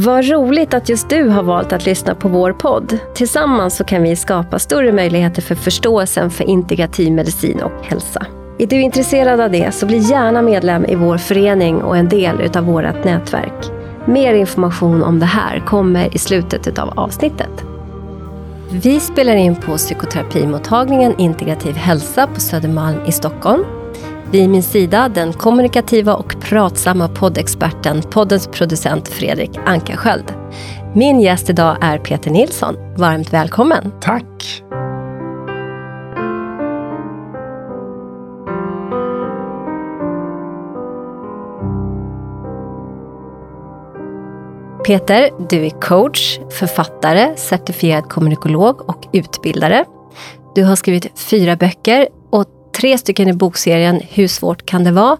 Vad roligt att just du har valt att lyssna på vår podd. Tillsammans så kan vi skapa större möjligheter för förståelsen för integrativ medicin och hälsa. Är du intresserad av det så bli gärna medlem i vår förening och en del utav vårt nätverk. Mer information om det här kommer i slutet av avsnittet. Vi spelar in på psykoterapimottagningen Integrativ hälsa på Södermalm i Stockholm. Vid min sida den kommunikativa och pratsamma poddexperten, poddens producent Fredrik Ankarsköld. Min gäst idag är Peter Nilsson. Varmt välkommen! Tack! Peter, du är coach, författare, certifierad kommunikolog och utbildare. Du har skrivit fyra böcker tre stycken i bokserien Hur svårt kan det vara?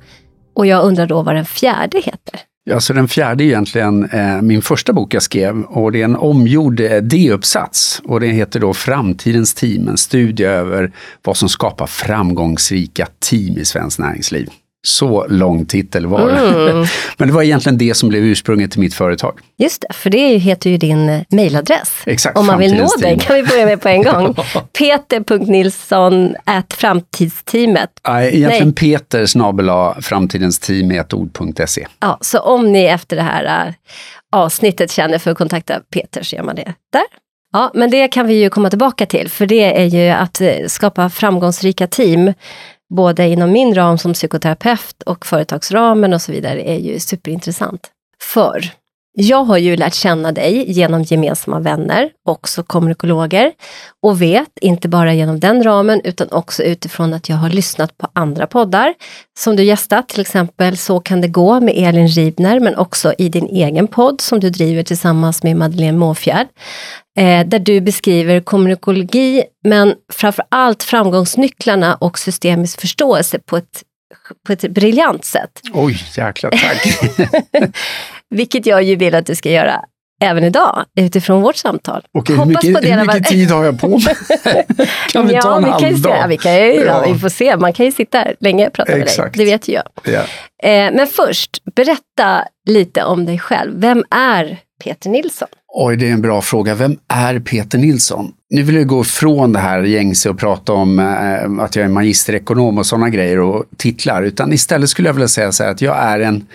Och jag undrar då vad den fjärde heter? Ja, så den fjärde är egentligen eh, min första bok jag skrev och det är en omgjord eh, D-uppsats och den heter då Framtidens team, en studie över vad som skapar framgångsrika team i svenskt näringsliv. Så lång titel var det. Mm. Men det var egentligen det som blev ursprunget till mitt företag. Just det, för det heter ju din eh, mejladress. Exakt, Om man vill nå dig kan vi börja med på en gång. Peter.nilsson framtidsteamet. Nej, egentligen Nej. Peter snabela framtidensteam ett ord.se. Ja, så om ni efter det här uh, avsnittet känner för att kontakta Peter så gör man det där. Ja, men det kan vi ju komma tillbaka till, för det är ju att eh, skapa framgångsrika team både inom min ram som psykoterapeut och företagsramen och så vidare är ju superintressant. För jag har ju lärt känna dig genom gemensamma vänner, också kommunikologer, och vet, inte bara genom den ramen, utan också utifrån att jag har lyssnat på andra poddar som du gästat, till exempel Så kan det gå med Elin Ribner, men också i din egen podd som du driver tillsammans med Madeleine Måfjärd, eh, där du beskriver kommunikologi, men framför allt framgångsnycklarna och systemisk förståelse på ett på ett briljant sätt. Oj, jäkla tack! Vilket jag ju vill att du ska göra även idag utifrån vårt samtal. Okej, hur mycket, hur mycket tid har jag på mig? kan vi ja, ta en vi halv dag? vi, kan ju, ja. vi får se, man kan ju sitta här länge och prata Exakt. med dig, det vet ju jag. Ja. Eh, men först, berätta lite om dig själv. Vem är Peter Nilsson? Oj, det är en bra fråga. Vem är Peter Nilsson? Nu vill jag gå ifrån det här gängse och prata om eh, att jag är magisterekonom och sådana grejer och titlar. Utan istället skulle jag vilja säga så här att jag är en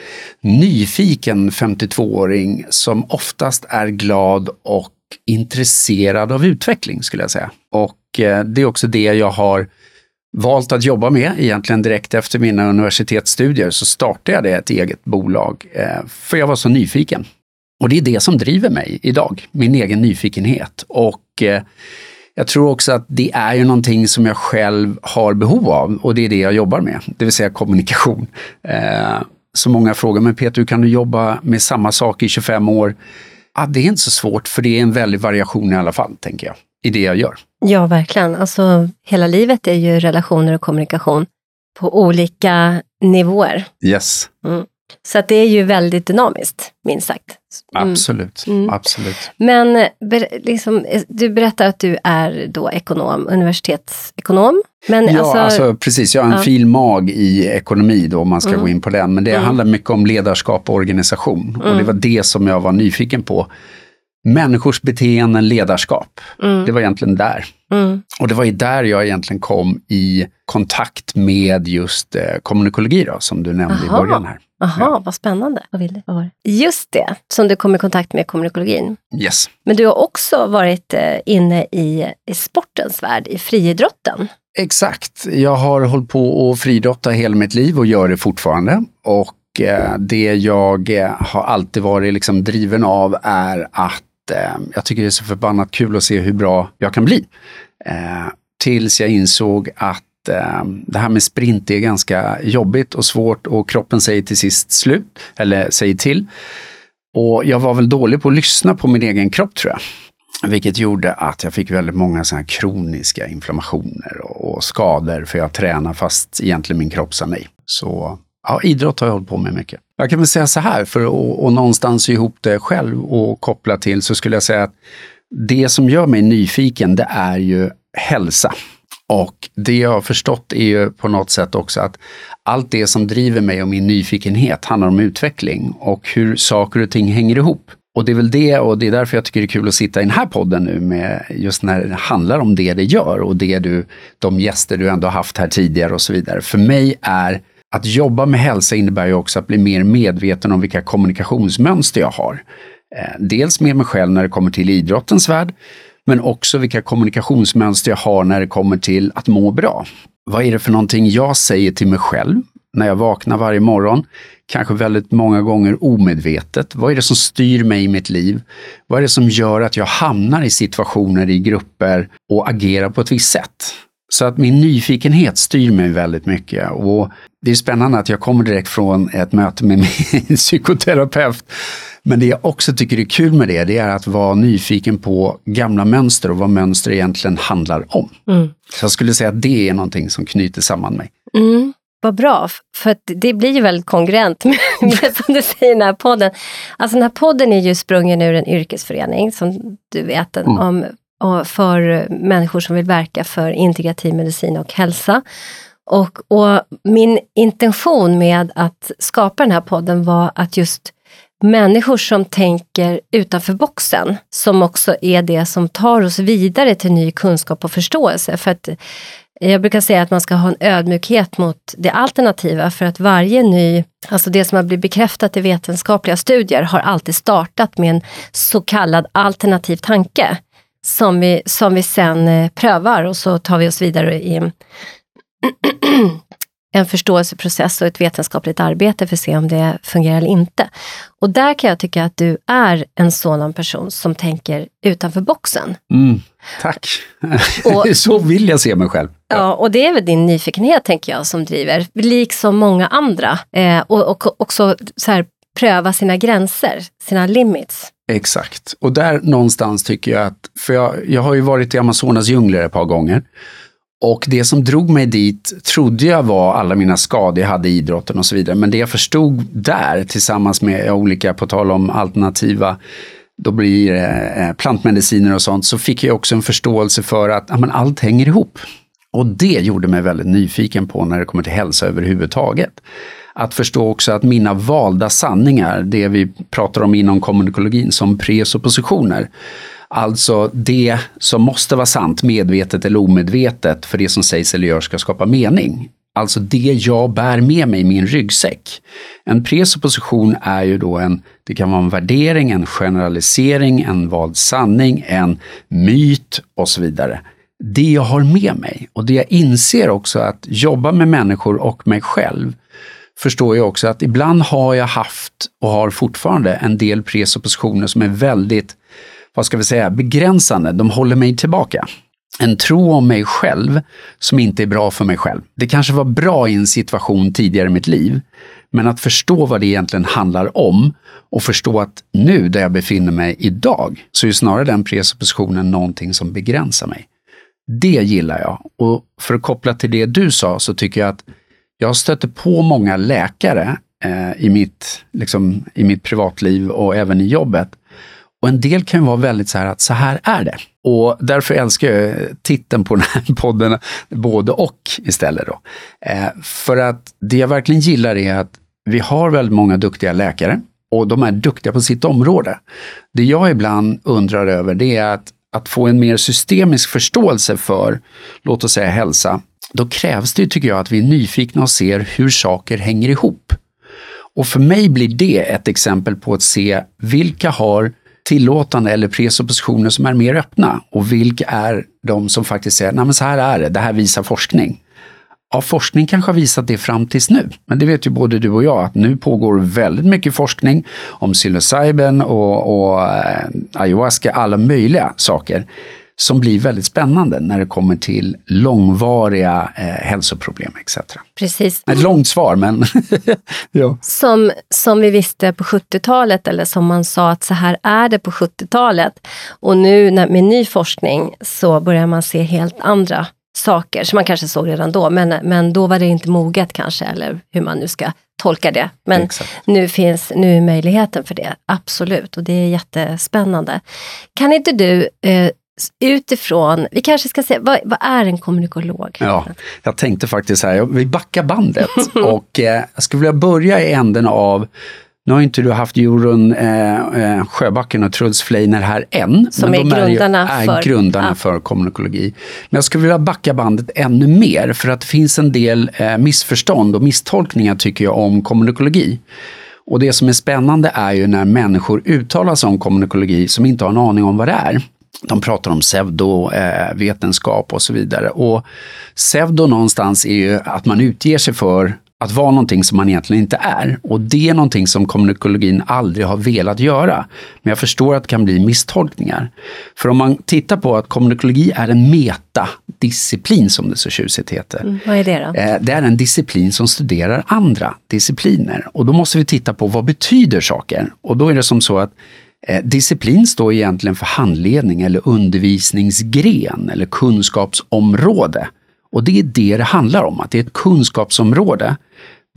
nyfiken 52-åring som oftast är glad och intresserad av utveckling skulle jag säga. Och eh, det är också det jag har valt att jobba med. Egentligen direkt efter mina universitetsstudier så startade jag det ett eget bolag. Eh, för jag var så nyfiken. Och det är det som driver mig idag, min egen nyfikenhet. Och eh, jag tror också att det är ju någonting som jag själv har behov av och det är det jag jobbar med, det vill säga kommunikation. Eh, så många frågar mig Peter, hur kan du jobba med samma sak i 25 år? Ah, det är inte så svårt för det är en väldig variation i alla fall, tänker jag, i det jag gör. Ja, verkligen. Alltså, hela livet är ju relationer och kommunikation på olika nivåer. Yes. Mm. Så att det är ju väldigt dynamiskt, minst sagt. Mm. Absolut, mm. absolut. Men liksom, du berättar att du är då ekonom, universitetsekonom. Men ja, alltså, alltså, precis. Jag har en ja. filmag i ekonomi då, om man ska mm. gå in på den. Men det mm. handlar mycket om ledarskap och organisation. Och det mm. var det som jag var nyfiken på. Människors beteenden, ledarskap. Mm. Det var egentligen där. Mm. Och det var ju där jag egentligen kom i kontakt med just eh, kommunikologi då, som du nämnde Aha. i början här. Jaha, ja. vad spännande. Vad vill du? Vad var det? Just det, som du kom i kontakt med kommunikologin. Yes. Men du har också varit eh, inne i, i sportens värld, i friidrotten. Exakt. Jag har hållit på att friidrotta hela mitt liv och gör det fortfarande. Och eh, det jag eh, har alltid varit liksom driven av är att eh, jag tycker det är så förbannat kul att se hur bra jag kan bli. Eh, tills jag insåg att eh, det här med sprint är ganska jobbigt och svårt och kroppen säger till sist slut, eller säger till. Och jag var väl dålig på att lyssna på min egen kropp tror jag. Vilket gjorde att jag fick väldigt många såna kroniska inflammationer och skador för jag tränar fast egentligen min kropp sa nej. Så ja, idrott har jag hållit på med mycket. Jag kan väl säga så här, för att och någonstans ihop det själv och koppla till så skulle jag säga att det som gör mig nyfiken det är ju hälsa. Och det jag har förstått är ju på något sätt också att allt det som driver mig och min nyfikenhet handlar om utveckling och hur saker och ting hänger ihop. Och det är väl det, och det är därför jag tycker det är kul att sitta i den här podden nu med just när det handlar om det det gör och det du, de gäster du ändå haft här tidigare och så vidare. För mig är att jobba med hälsa innebär ju också att bli mer medveten om vilka kommunikationsmönster jag har. Eh, dels med mig själv när det kommer till idrottens värld, men också vilka kommunikationsmönster jag har när det kommer till att må bra. Vad är det för någonting jag säger till mig själv när jag vaknar varje morgon? Kanske väldigt många gånger omedvetet. Vad är det som styr mig i mitt liv? Vad är det som gör att jag hamnar i situationer, i grupper och agerar på ett visst sätt? Så att min nyfikenhet styr mig väldigt mycket. Och det är spännande att jag kommer direkt från ett möte med min psykoterapeut. Men det jag också tycker är kul med det, det är att vara nyfiken på gamla mönster och vad mönster egentligen handlar om. Mm. Så jag skulle säga att det är någonting som knyter samman mig. Mm. Vad bra, för det blir ju väldigt kongruent med det som du säger i den här podden. Alltså den här podden är ju sprungen ur en yrkesförening som du vet mm. om för människor som vill verka för integrativ medicin och hälsa. Och, och, min intention med att skapa den här podden var att just människor som tänker utanför boxen, som också är det som tar oss vidare till ny kunskap och förståelse. För att jag brukar säga att man ska ha en ödmjukhet mot det alternativa för att varje ny, alltså det som har blivit bekräftat i vetenskapliga studier har alltid startat med en så kallad alternativ tanke som vi, som vi sen eh, prövar och så tar vi oss vidare i en förståelseprocess och ett vetenskapligt arbete för att se om det fungerar eller inte. Och där kan jag tycka att du är en sådan person som tänker utanför boxen. Mm, tack! Och, så vill jag se mig själv. Ja. ja. och det är väl din nyfikenhet, tänker jag, som driver, liksom många andra. Eh, och, och också så här, pröva sina gränser, sina limits. Exakt, och där någonstans tycker jag att, för jag, jag har ju varit i Amazonas djungler ett par gånger. Och det som drog mig dit trodde jag var alla mina skador jag hade i idrotten och så vidare. Men det jag förstod där tillsammans med olika, på tal om alternativa då blir det eh, plantmediciner och sånt, så fick jag också en förståelse för att ja, men allt hänger ihop. Och det gjorde mig väldigt nyfiken på när det kommer till hälsa överhuvudtaget. Att förstå också att mina valda sanningar, det vi pratar om inom kommunikologin som presuppositioner, Alltså det som måste vara sant, medvetet eller omedvetet, för det som sägs eller görs ska skapa mening. Alltså det jag bär med mig i min ryggsäck. En presupposition är ju då en, det kan vara en värdering, en generalisering, en vald sanning, en myt och så vidare. Det jag har med mig och det jag inser också att jobba med människor och mig själv förstår jag också att ibland har jag haft och har fortfarande en del presuppositioner som är väldigt vad ska vi säga, begränsande. De håller mig tillbaka. En tro om mig själv som inte är bra för mig själv. Det kanske var bra i en situation tidigare i mitt liv, men att förstå vad det egentligen handlar om och förstå att nu där jag befinner mig idag så är snarare den presuppositionen någonting som begränsar mig. Det gillar jag. Och för att koppla till det du sa så tycker jag att jag stöter på många läkare eh, i, mitt, liksom, i mitt privatliv och även i jobbet och en del kan ju vara väldigt så här att så här är det. Och därför älskar jag eh, titeln på den här podden, både och istället. Då. Eh, för att det jag verkligen gillar är att vi har väldigt många duktiga läkare och de är duktiga på sitt område. Det jag ibland undrar över det är att, att få en mer systemisk förståelse för, låt oss säga hälsa, då krävs det, tycker jag, att vi är nyfikna och ser hur saker hänger ihop. Och för mig blir det ett exempel på att se vilka har tillåtande eller presuppositioner som är mer öppna och vilka är de som faktiskt säger, nej men så här är det, det här visar forskning. Ja, forskning kanske har visat det fram tills nu, men det vet ju både du och jag att nu pågår väldigt mycket forskning om psilocybin och, och eh, ayahuasca, alla möjliga saker som blir väldigt spännande när det kommer till långvariga eh, hälsoproblem etc. Precis. Ett långt svar, men ja. som, som vi visste på 70-talet, eller som man sa att så här är det på 70-talet. Och nu när, med ny forskning så börjar man se helt andra saker, som man kanske såg redan då, men, men då var det inte moget kanske, eller hur man nu ska tolka det. Men nu finns nu möjligheten för det, absolut, och det är jättespännande. Kan inte du eh, utifrån, vi kanske ska säga, vad, vad, är en kommunikolog? Ja, jag tänkte faktiskt här, vi backar bandet och eh, jag skulle vilja börja i änden av Nu har inte du haft Jorun eh, eh, Sjöbacken och Truls Fleiner här än. Som är grundarna, är, är för, grundarna ja. för kommunikologi. Men jag skulle vilja backa bandet ännu mer för att det finns en del eh, missförstånd och misstolkningar tycker jag om kommunikologi. Och det som är spännande är ju när människor uttalar sig om kommunikologi som inte har en aning om vad det är. De pratar om pseudovetenskap eh, och så vidare. Och pseudo någonstans är ju att man utger sig för att vara någonting som man egentligen inte är. Och det är någonting som kommunikologin aldrig har velat göra. Men jag förstår att det kan bli misstolkningar. För om man tittar på att kommunikologi är en metadisciplin som det så tjusigt heter. Mm, vad är det då? Eh, det är en disciplin som studerar andra discipliner. Och då måste vi titta på vad betyder saker? Och då är det som så att Eh, disciplin står egentligen för handledning eller undervisningsgren eller kunskapsområde. Och det är det det handlar om, att det är ett kunskapsområde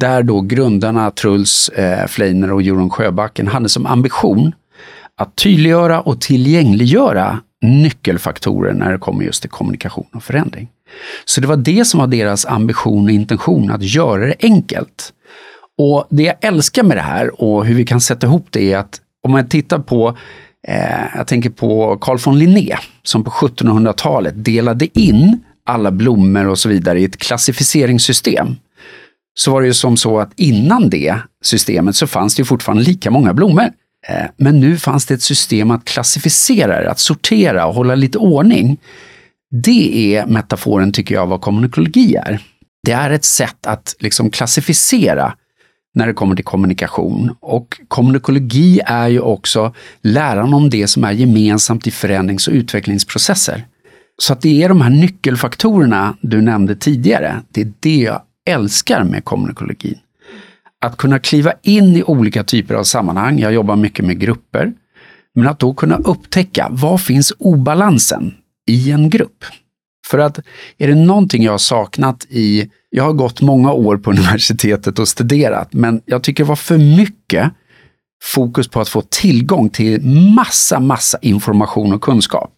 där då grundarna Truls eh, Fleiner och Jorun Sjöbacken hade som ambition att tydliggöra och tillgängliggöra nyckelfaktorer när det kommer just till kommunikation och förändring. Så det var det som var deras ambition och intention, att göra det enkelt. Och det jag älskar med det här och hur vi kan sätta ihop det är att om man tittar på, eh, jag tänker på Carl von Linné som på 1700-talet delade in alla blommor och så vidare i ett klassificeringssystem. Så var det ju som så att innan det systemet så fanns det fortfarande lika många blommor. Eh, men nu fanns det ett system att klassificera att sortera och hålla lite ordning. Det är metaforen, tycker jag, vad kommunikologi är. Det är ett sätt att liksom klassificera när det kommer till kommunikation. Och kommunikologi är ju också läran om det som är gemensamt i förändrings och utvecklingsprocesser. Så att det är de här nyckelfaktorerna du nämnde tidigare. Det är det jag älskar med kommunikologin. Att kunna kliva in i olika typer av sammanhang. Jag jobbar mycket med grupper. Men att då kunna upptäcka, var finns obalansen i en grupp? För att är det någonting jag har saknat i, jag har gått många år på universitetet och studerat, men jag tycker det var för mycket fokus på att få tillgång till massa, massa information och kunskap.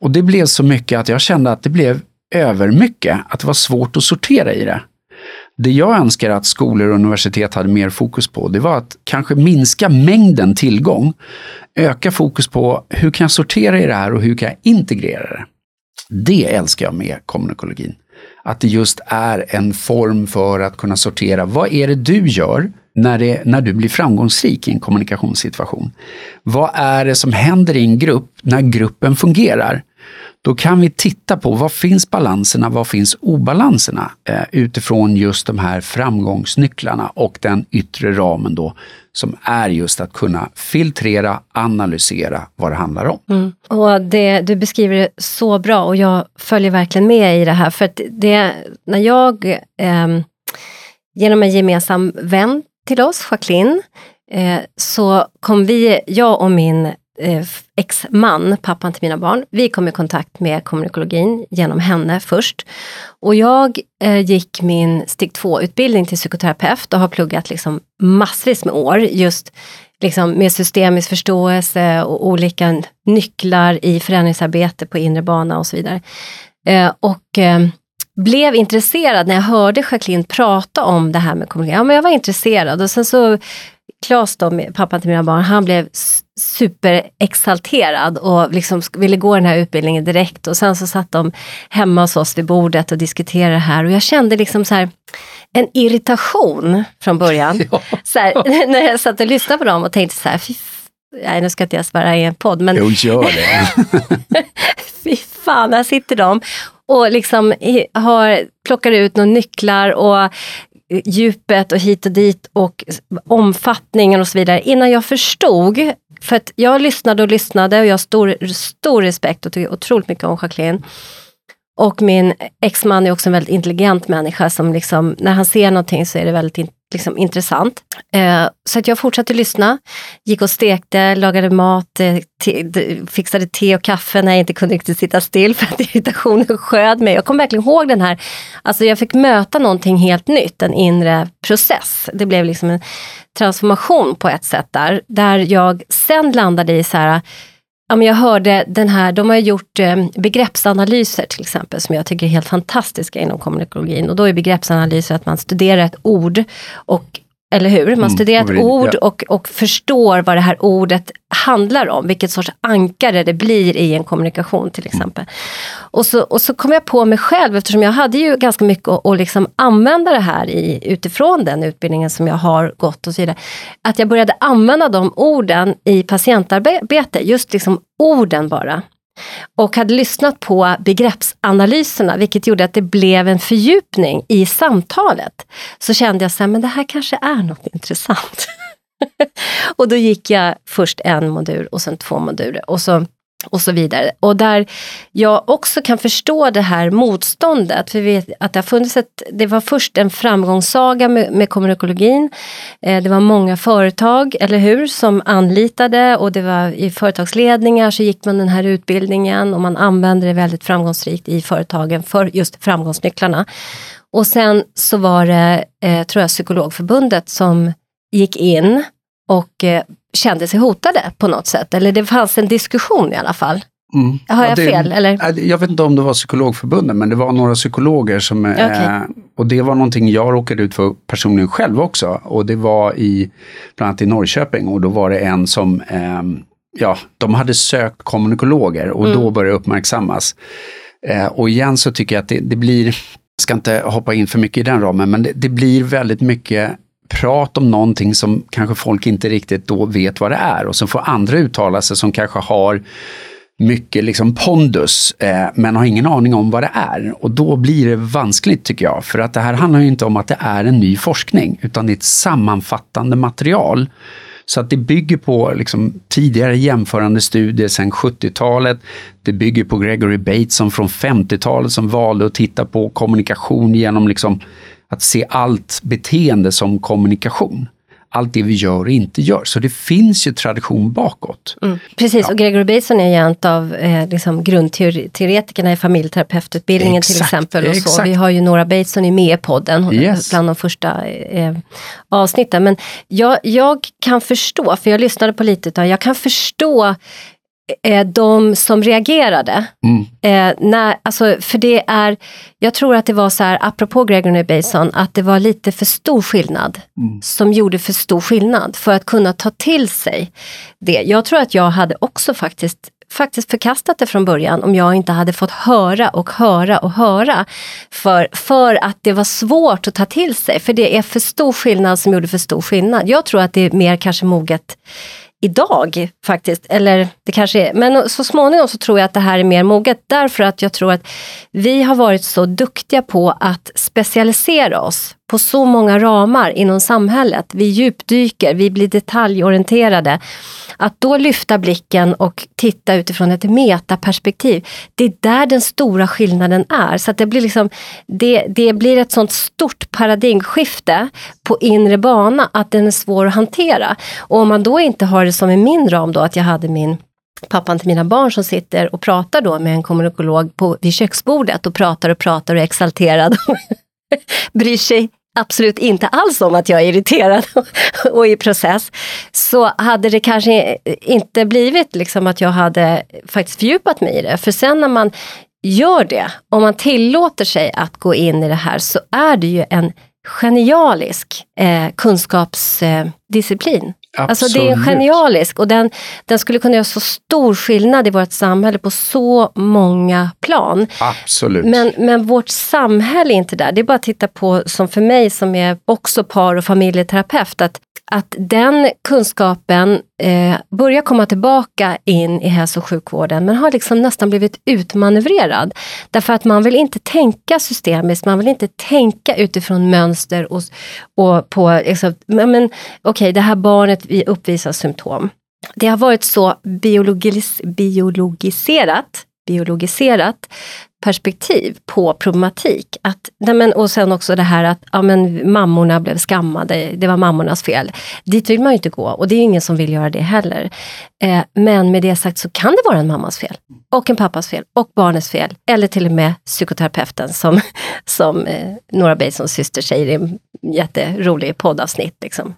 Och det blev så mycket att jag kände att det blev övermycket, att det var svårt att sortera i det. Det jag önskar att skolor och universitet hade mer fokus på, det var att kanske minska mängden tillgång, öka fokus på hur kan jag sortera i det här och hur kan jag integrera det. Det älskar jag med kommunikologin. Att det just är en form för att kunna sortera, vad är det du gör när, det, när du blir framgångsrik i en kommunikationssituation? Vad är det som händer i en grupp när gruppen fungerar? Då kan vi titta på vad finns balanserna, vad finns obalanserna eh, utifrån just de här framgångsnycklarna och den yttre ramen då som är just att kunna filtrera, analysera vad det handlar om. Mm. Och det, Du beskriver det så bra och jag följer verkligen med i det här. För att det, när jag eh, genom en gemensam vän till oss, Jacqueline, eh, så kom vi, jag och min Eh, ex-man, pappan till mina barn, vi kom i kontakt med kommunikologin genom henne först. Och jag eh, gick min steg 2-utbildning till psykoterapeut och har pluggat liksom massvis med år just liksom med systemisk förståelse och olika nycklar i förändringsarbete på inre bana och så vidare. Eh, och eh, blev intresserad när jag hörde Jacqueline prata om det här med kommunikation. Ja, men jag var intresserad och sen så Klas, då, pappan till mina barn, han blev superexalterad och liksom ville gå den här utbildningen direkt. Och sen så satt de hemma hos oss vid bordet och diskuterade det här. Och jag kände liksom så här, en irritation från början. Ja. Så här, när jag satt och lyssnade på dem och tänkte så här, Nej, nu ska inte jag svära i en podd, men... Jo, gör det. fy fan, här sitter de och liksom har, plockar ut några nycklar och Eh, djupet och hit och dit och omfattningen och så vidare innan jag förstod. För att jag lyssnade och lyssnade och jag har stor, stor respekt och tycker otroligt mycket om Jacqueline. Och min exman är också en väldigt intelligent människa som liksom, när han ser någonting så är det väldigt liksom, intressant. Eh, så att jag fortsatte lyssna, gick och stekte, lagade mat, eh, te, fixade te och kaffe när jag inte kunde riktigt sitta still för att irritationen sköd mig. Jag kommer verkligen ihåg den här, alltså jag fick möta någonting helt nytt, en inre process. Det blev liksom en transformation på ett sätt där, där jag sen landade i så här, Ja, men jag hörde den här, de har gjort eh, begreppsanalyser till exempel som jag tycker är helt fantastiska inom kommunikologin. Och då är begreppsanalyser att man studerar ett ord och eller hur? Man Mm, studerar och ord ja. och, och förstår vad det här ordet handlar om, vilket sorts ankare det blir i en kommunikation till Mm. exempel. Och, så, och så kom jag på mig själv, eftersom jag hade ju ganska mycket att, att liksom använda det här i, utifrån den utbildningen som jag har gått och så vidare. Att jag började använda de orden i patientarbete, just liksom orden bara. Och hade lyssnat på begreppsanalyserna, vilket gjorde att det blev en fördjupning i samtalet. Så kände jag så här, men det här kanske är något intressant. och då gick jag först en modul och sen två moduler och så, och så vidare. Och där jag också kan förstå det här motståndet, för vi vet att det har funnits ett, det var först en framgångssaga med, med kommunikologin. Eh, det var många företag, eller hur, som anlitade och det var i företagsledningar så gick man den här utbildningen och man använde det väldigt framgångsrikt i företagen för just framgångsnycklarna. Och sen så var det, eh, tror jag, Psykologförbundet som gick in och eh, kände sig hotade på något sätt. Eller det fanns en diskussion i alla fall. Mm. Har Ja, jag det- fel? Eller? Jag vet inte om det var psykologförbundet men det var några psykologer som, eh, Okej. och det var någonting jag råkade ut för personligen själv också. Och det var i, bland annat i Norrköping och då var det en som, ehm, ja, de hade sökt kommunikologer och Mm. då började det uppmärksammas. Eh, och igen så tycker jag att det, det blir, jag ska inte hoppa in för mycket i den ramen, men det, det blir väldigt mycket prat om någonting som kanske folk inte riktigt då vet vad det är och så får andra uttala sig som kanske har mycket liksom pondus eh, men har ingen aning om vad det är. Och då blir det vanskligt tycker jag. För att det här handlar ju inte om att det är en ny forskning utan det är ett sammanfattande material. Så att det bygger på liksom, tidigare jämförande studier sedan 70-talet. Det bygger på Gregory Bateson från 50-talet som valde att titta på kommunikation genom liksom, att se allt beteende som kommunikation. Allt det vi gör och inte gör. Så det finns ju tradition bakåt. Mm. Precis, och Gregory Bateson är ju en av eh, liksom grundteoretikerna i familjeterapeututbildningen till Exakt, exempel. Och så. Vi har ju Nora Bateson är med i podden, Yes. bland de första eh, avsnitten. Men jag, jag kan förstå, för jag lyssnade på lite utav, jag kan förstå de som reagerade. Mm. Eh, när, alltså, för det är, jag tror att det var så här, apropå Gregory Bateson, att det var lite för stor skillnad. Mm. Som gjorde för stor skillnad för att kunna ta till sig det. Jag tror att jag hade också faktiskt faktiskt förkastat det från början om jag inte hade fått höra och höra och höra. För, för att det var svårt att ta till sig, för det är för stor skillnad som gjorde för stor skillnad. Jag tror att det är mer kanske moget idag faktiskt, eller det kanske är, men så småningom så tror jag att det här är mer moget därför att jag tror att vi har varit så duktiga på att specialisera oss på så många ramar inom samhället. Vi djupdyker, vi blir detaljorienterade. Att då lyfta blicken och titta utifrån ett metaperspektiv, det är där den stora skillnaden är. Så att det, blir liksom, det, det blir ett sånt stort paradigmskifte på inre bana att den är svår att hantera. Och om man då inte har det som i min ram då, att jag hade min pappan till mina barn som sitter och pratar då med en kommunikolog på, vid köksbordet och pratar och pratar och är exalterad. Bryr sig absolut inte alls om att jag är irriterad och i process. Så hade det kanske inte blivit liksom att jag hade faktiskt fördjupat mig i det. För sen när man gör det, om man tillåter sig att gå in i det här så är det ju en genialisk eh, kunskapsdisciplin. Alltså det är genialisk och den, den skulle kunna göra så stor skillnad i vårt samhälle på så många plan. Absolut. Men, men vårt samhälle är inte där. Det är bara att titta på, som för mig som är också par och familjeterapeut, att, att den kunskapen eh, börjar komma tillbaka in i hälso och sjukvården, men har liksom nästan blivit utmanövrerad. Därför att man vill inte tänka systemiskt, man vill inte tänka utifrån mönster och, och på, liksom, men, men okej, det här barnet vi uppvisar symptom. Det har varit så biologis, biologiserat, biologiserat perspektiv på problematik. Att, nej men, och sen också det här att ja, men, mammorna blev skammade, det var mammornas fel. Dit vill man ju inte gå och det är ingen som vill göra det heller. Eh, men med det sagt så kan det vara en mammas fel och en pappas fel och barnets fel. Eller till och med psykoterapeuten som, som eh, Nora Batesons syster säger i en jätterolig poddavsnitt. Liksom.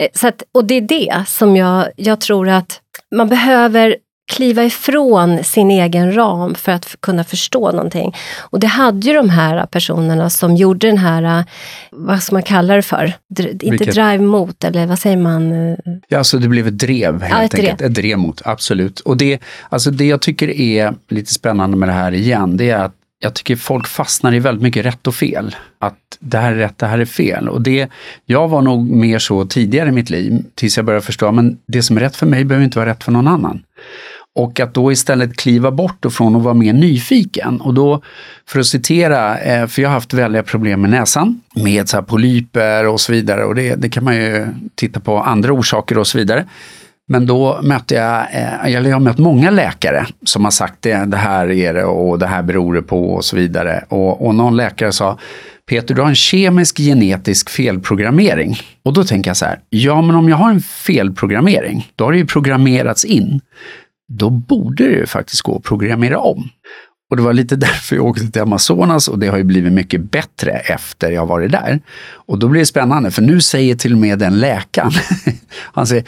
Eh, så att, och det är det som jag, jag tror att man behöver kliva ifrån sin egen ram för att kunna förstå någonting. Och det hade ju de här personerna som gjorde den här, vad ska man kalla det för? Dr inte Vilket? drive mot, eller vad säger man? Ja, alltså det blev ett drev helt ja, ett enkelt. Drev. Ett drev mot, absolut. Och det, alltså det jag tycker är lite spännande med det här igen, det är att jag tycker folk fastnar i väldigt mycket rätt och fel. Att det här är rätt, det här är fel. Och det, jag var nog mer så tidigare i mitt liv, tills jag började förstå att det som är rätt för mig behöver inte vara rätt för någon annan. Och att då istället kliva bort och från att vara mer nyfiken. Och då, för att citera, eh, för jag har haft väldiga problem med näsan, med så polyper och så vidare. Och det, det kan man ju titta på andra orsaker och så vidare. Men då mötte jag, eh, eller jag har mött många läkare som har sagt det, det här är det och det här beror det på och så vidare. Och, och någon läkare sa, Peter, du har en kemisk genetisk felprogrammering. Och då tänker jag så här, ja men om jag har en felprogrammering, då har det ju programmerats in. Då borde det ju faktiskt gå att programmera om. Och det var lite därför jag åkte till Amazonas och det har ju blivit mycket bättre efter jag varit där. Och då blir det spännande, för nu säger till och med den läkaren, han säger,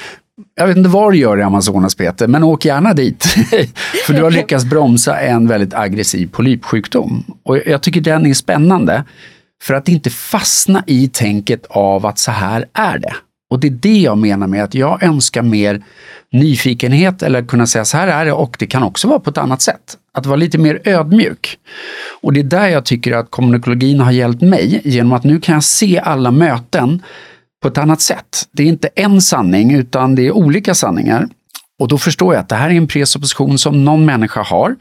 jag vet inte vad du gör i Amazonas Peter, men åk gärna dit. För du har lyckats bromsa en väldigt aggressiv polypsjukdom. Och jag tycker den är spännande. För att inte fastna i tänket av att så här är det. Och det är det jag menar med att jag önskar mer nyfikenhet eller kunna säga så här är det och det kan också vara på ett annat sätt. Att vara lite mer ödmjuk. Och det är där jag tycker att kommunikologin har hjälpt mig genom att nu kan jag se alla möten på ett annat sätt. Det är inte en sanning utan det är olika sanningar. Och då förstår jag att det här är en presupposition som någon människa har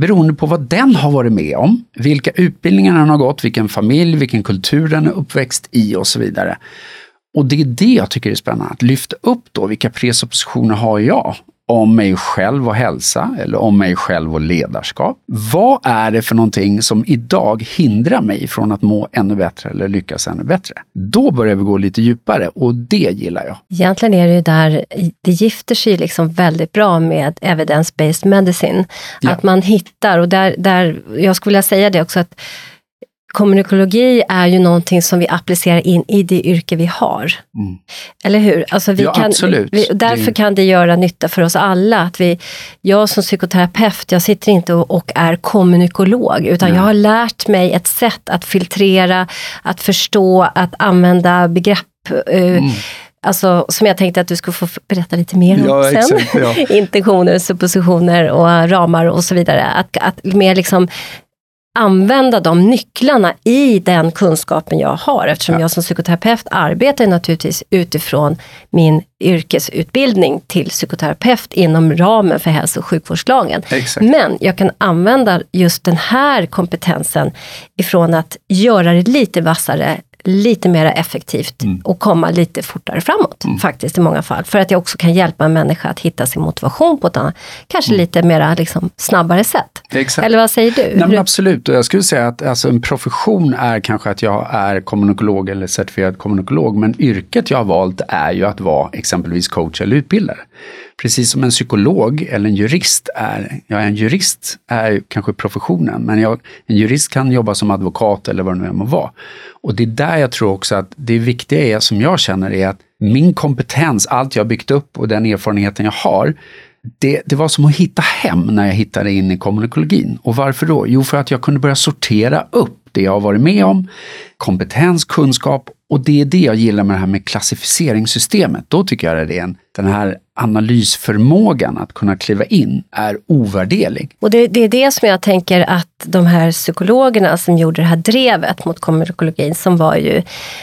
beroende på vad den har varit med om, vilka utbildningar den har gått, vilken familj, vilken kultur den är uppväxt i och så vidare. Och det är det jag tycker är spännande, att lyfta upp då vilka presuppositioner har jag om mig själv och hälsa eller om mig själv och ledarskap. Vad är det för någonting som idag hindrar mig från att må ännu bättre eller lyckas ännu bättre? Då börjar vi gå lite djupare och det gillar jag. Egentligen är det ju där, det gifter sig liksom väldigt bra med evidence-based medicine. Ja. Att man hittar, och där, där, jag skulle vilja säga det också, att kommunikologi är ju någonting som vi applicerar in i det yrke vi har. Mm. Eller hur? Alltså vi ja, kan, absolut. Vi, därför det... kan det göra nytta för oss alla. Att vi, jag som psykoterapeut, jag sitter inte och, och är kommunikolog, utan Nej. jag har lärt mig ett sätt att filtrera, att förstå, att använda begrepp uh, mm. Alltså, som jag tänkte att du skulle få berätta lite mer om ja, sen. Exakt, ja. Intentioner, suppositioner och ramar och så vidare. Att, att mer liksom använda de nycklarna i den kunskapen jag har. Eftersom ja. jag som psykoterapeut arbetar naturligtvis utifrån min yrkesutbildning till psykoterapeut inom ramen för hälso och sjukvårdslagen. Exakt. Men jag kan använda just den här kompetensen ifrån att göra det lite vassare lite mer effektivt mm. och komma lite fortare framåt mm. faktiskt i många fall. För att jag också kan hjälpa en människa att hitta sin motivation på ett annat, kanske mm. lite mer liksom, snabbare sätt. Exakt. Eller vad säger du? Nej, absolut, och jag skulle säga att alltså, en profession är kanske att jag är kommunikolog eller certifierad kommunikolog, men yrket jag har valt är ju att vara exempelvis coach eller utbildare. Precis som en psykolog eller en jurist är, ja en jurist är kanske professionen, men jag, en jurist kan jobba som advokat eller vad det nu än må vara. Och det är där jag tror också att det viktiga är, som jag känner, är att min kompetens, allt jag byggt upp och den erfarenheten jag har, det, det, var som att hitta hem när jag hittade in i kommunikologin. Och varför då? Jo, för att jag kunde börja sortera upp det jag har varit med om, kompetens, kunskap och det är det jag gillar med det här med klassificeringssystemet. Då tycker jag att det är en, den här analysförmågan att kunna kliva in är ovärderlig. Och det, det, är det som jag tänker att de här psykologerna som gjorde det här drevet mot kommunikologin, som var ju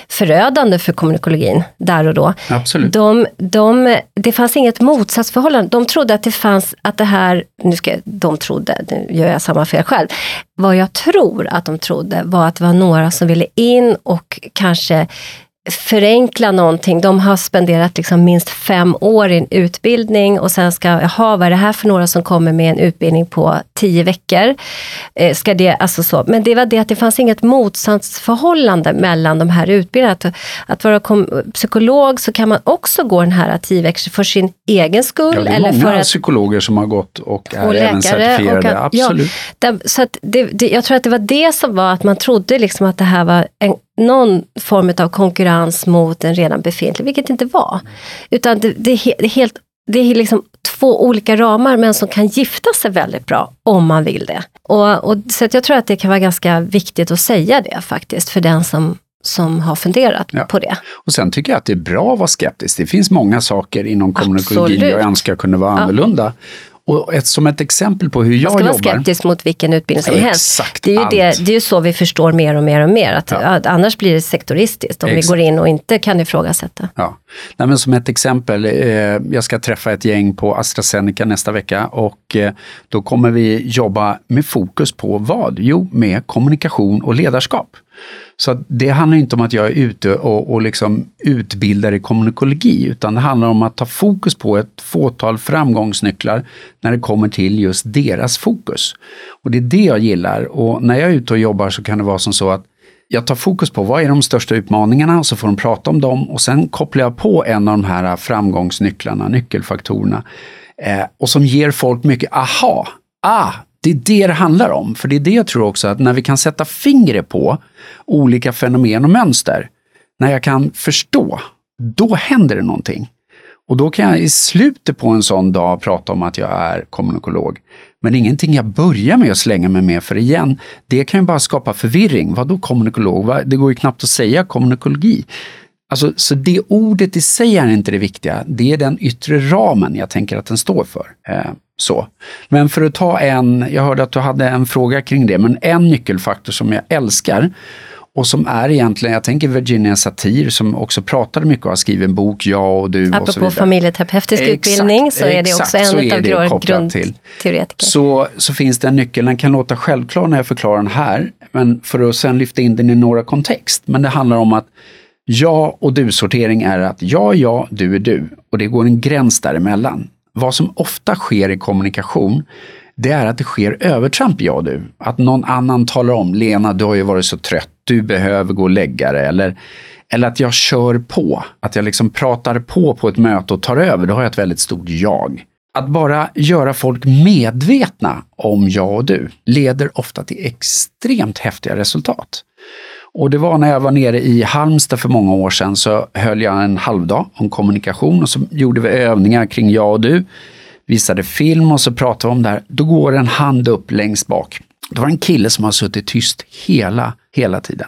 förödande för kommunikologin där och då. Absolut. De, de, det fanns inget motsatsförhållande. De trodde att det fanns, att det här, nu ska de trodde, nu gör jag samma fel själv. Vad jag tror att de trodde var att det var några som ville in och kanske förenkla någonting. De har spenderat liksom minst fem år i en utbildning och sen ska, jaha, vad är det här för några som kommer med en utbildning på tio veckor? Eh, ska det, alltså så. Men det var det att det fanns inget motsatsförhållande mellan de här utbildningarna. Att, att vara psykolog så kan man också gå den här tio veckor för sin egen skull. Ja, det är eller många för att, psykologer som har gått och är och även certifierade. Att, absolut. Ja, så att det, det, jag tror att det var det som var att man trodde liksom att det här var en någon form av konkurrens mot en redan befintlig, vilket det inte var. Utan det, det är helt det är liksom två olika ramar men som kan gifta sig väldigt bra om man vill det. Och, och, så jag tror att det kan vara ganska viktigt att säga det faktiskt för den som som har funderat ja. på det. Och sen tycker jag att det är bra att vara skeptisk. Det finns många saker inom kommunikologi jag önskar kunde vara ja. Och ett, som ett exempel på hur jag jobbar. Man ska vara skeptisk mot vilken utbildning som helst. Det är, ju det, det är ju så vi förstår mer och mer och mer. Att, ja. annars blir det sektoristiskt om exakt. vi går in och inte kan ifrågasätta. Ja. Nej, men som ett exempel, eh, jag ska träffa ett gäng på AstraZeneca nästa vecka och eh, då kommer vi jobba med fokus på vad? Jo, med kommunikation och ledarskap. Så det handlar inte om att jag är ute och, och liksom utbildar i kommunikologi, utan det handlar om att ta fokus på ett fåtal framgångsnycklar när det kommer till just deras fokus. Och det är det jag gillar. Och när jag är ute och jobbar så kan det vara som så att jag tar fokus på vad är de största utmaningarna och så får de prata om dem och sen kopplar jag på en av de här framgångsnycklarna, nyckelfaktorerna. Eh, och som ger folk mycket aha, ah, det är det det handlar om. För det är det jag tror också att när vi kan sätta fingret på olika fenomen och mönster, när jag kan förstå, då händer det någonting. Och då kan jag i slutet på en sån dag prata om att jag är kommunikolog. Men ingenting jag börjar med att slänga mig med, för igen, det kan ju bara skapa förvirring. Vad då kommunikolog? Det går ju knappt att säga kommunikologi. Alltså, så det ordet i sig är inte det viktiga, det är den yttre ramen jag tänker att den står för. Eh, så. Men för att ta en, jag hörde att du hade en fråga kring det, men en nyckelfaktor som jag älskar och som är egentligen, jag tänker Virginia Satir som också pratade mycket och har skrivit en bok, Jag och du Apropå och så vidare. familjeterapeutisk utbildning så är det också en av grundteoretiker. Så, så finns det en nyckel, den kan låta självklar när jag förklarar den här, men för att sen lyfta in den i några kontext. Men det handlar om att Ja och du-sortering är att jag är jag, du är du och det går en gräns däremellan. Vad som ofta sker i kommunikation, det är att det sker övertramp, jag och du. Att någon annan talar om, Lena du har ju varit så trött, du behöver gå och lägga dig. Eller, eller att jag kör på, att jag liksom pratar på på ett möte och tar över, då har jag ett väldigt stort jag. Att bara göra folk medvetna om jag och du leder ofta till extremt häftiga resultat. Och det var när jag var nere i Halmstad för många år sedan så höll jag en halvdag om kommunikation och så gjorde vi övningar kring jag och du. Visade film och så pratade vi om det här. Då går en hand upp längst bak. Det var en kille som har suttit tyst hela, hela tiden.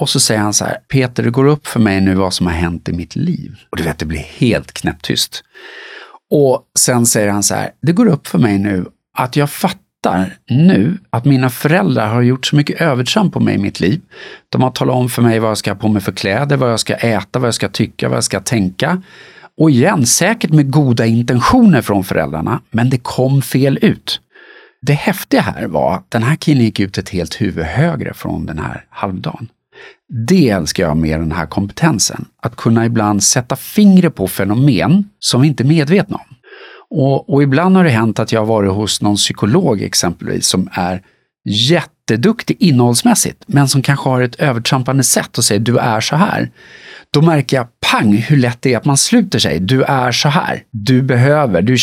Och så säger han så här, Peter det går upp för mig nu vad som har hänt i mitt liv. Och du vet, det blir helt knäpptyst. Och sen säger han så här, det går upp för mig nu att jag fattar fattar nu att mina föräldrar har gjort så mycket övertramp på mig i mitt liv. De har talat om för mig vad jag ska ha på mig för kläder, vad jag ska äta, vad jag ska tycka, vad jag ska tänka. Och igen, säkert med goda intentioner från föräldrarna, men det kom fel ut. Det häftiga här var att den här killen gick ut ett helt huvud högre från den här halvdagen. Det älskar jag med den här kompetensen, att kunna ibland sätta fingret på fenomen som vi inte är medvetna om. Och, och, ibland har det hänt att jag har varit hos någon psykolog exempelvis som är jätteduktig innehållsmässigt, men som kanske har ett övertrampande sätt och säger du är så här. Då märker jag pang hur lätt det är att man sluter sig. Du är så här. Du behöver. Du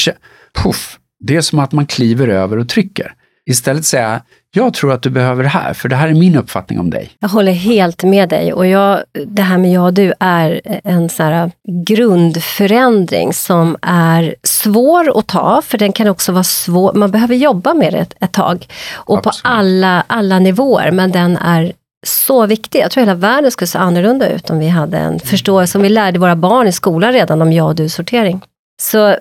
Puff. Det är som att man kliver över och trycker. Istället säga, jag tror att du behöver det här, för det här är min uppfattning om dig. Jag håller helt med dig och jag, det här med jag och du är en så här grundförändring som är svår att ta, för den kan också vara svår, man behöver jobba med det ett, ett tag. Och Absolut. på alla, alla nivåer, men den är så viktig. Jag tror hela världen skulle se annorlunda ut om vi hade en förståelse, om vi lärde våra barn i skolan redan om jag och du-sortering. Så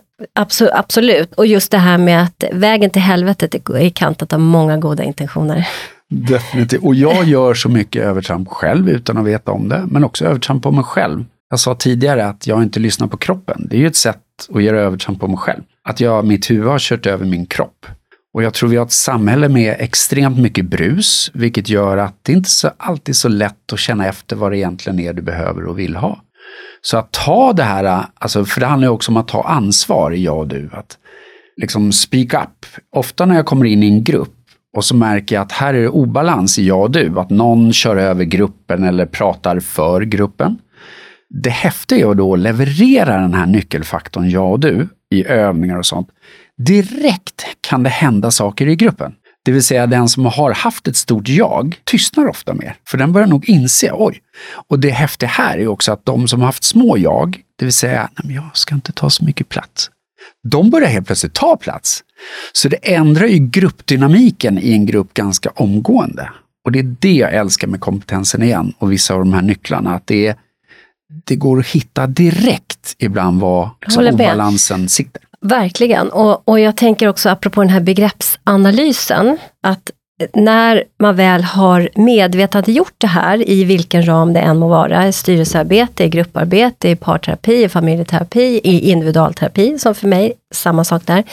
absolut, och just det här med att vägen till helvetet är kantat av många goda intentioner. Definitivt, och jag gör så mycket övertramp själv utan att veta om det, men också övertramp på mig själv. Jag sa tidigare att jag inte lyssnar på kroppen. Det är ju ett sätt att göra övertramp på mig själv. Att jag, mitt huvud har kört över min kropp. Och jag tror vi har ett samhälle med extremt mycket brus, vilket gör att det inte är alltid så lätt att känna efter vad det egentligen är du behöver och vill ha. Så att ta det här, alltså, för det handlar ju också om att ta ansvar, jag och du. Att liksom speak up. Ofta när jag kommer in i en grupp och så märker jag att här är det obalans i jag och du. Att någon kör över gruppen eller pratar för gruppen. Det häftiga är att då leverera den här nyckelfaktorn jag och du i övningar och sånt. Direkt kan det hända saker i gruppen. Det vill säga den som har haft ett stort jag tystnar ofta mer, för den börjar nog inse, oj. Och det häftiga här är också att de som har haft små jag, det vill säga, nej, jag ska inte ta så mycket plats. de börjar helt plötsligt ta plats. Så det ändrar ju gruppdynamiken i en grupp ganska omgående. Och det är det jag älskar med kompetensen igen och vissa av de här nycklarna. Att det, är, det går att hitta direkt ibland var liksom, obalansen sitter. Verkligen, och, och jag tänker också apropå den här begreppsanalysen, att när man väl har medvetandegjort det här i vilken ram det än må vara, i styrelsearbete, i grupparbete, i parterapi, i familjeterapi, i individualterapi, som för mig, samma sak där.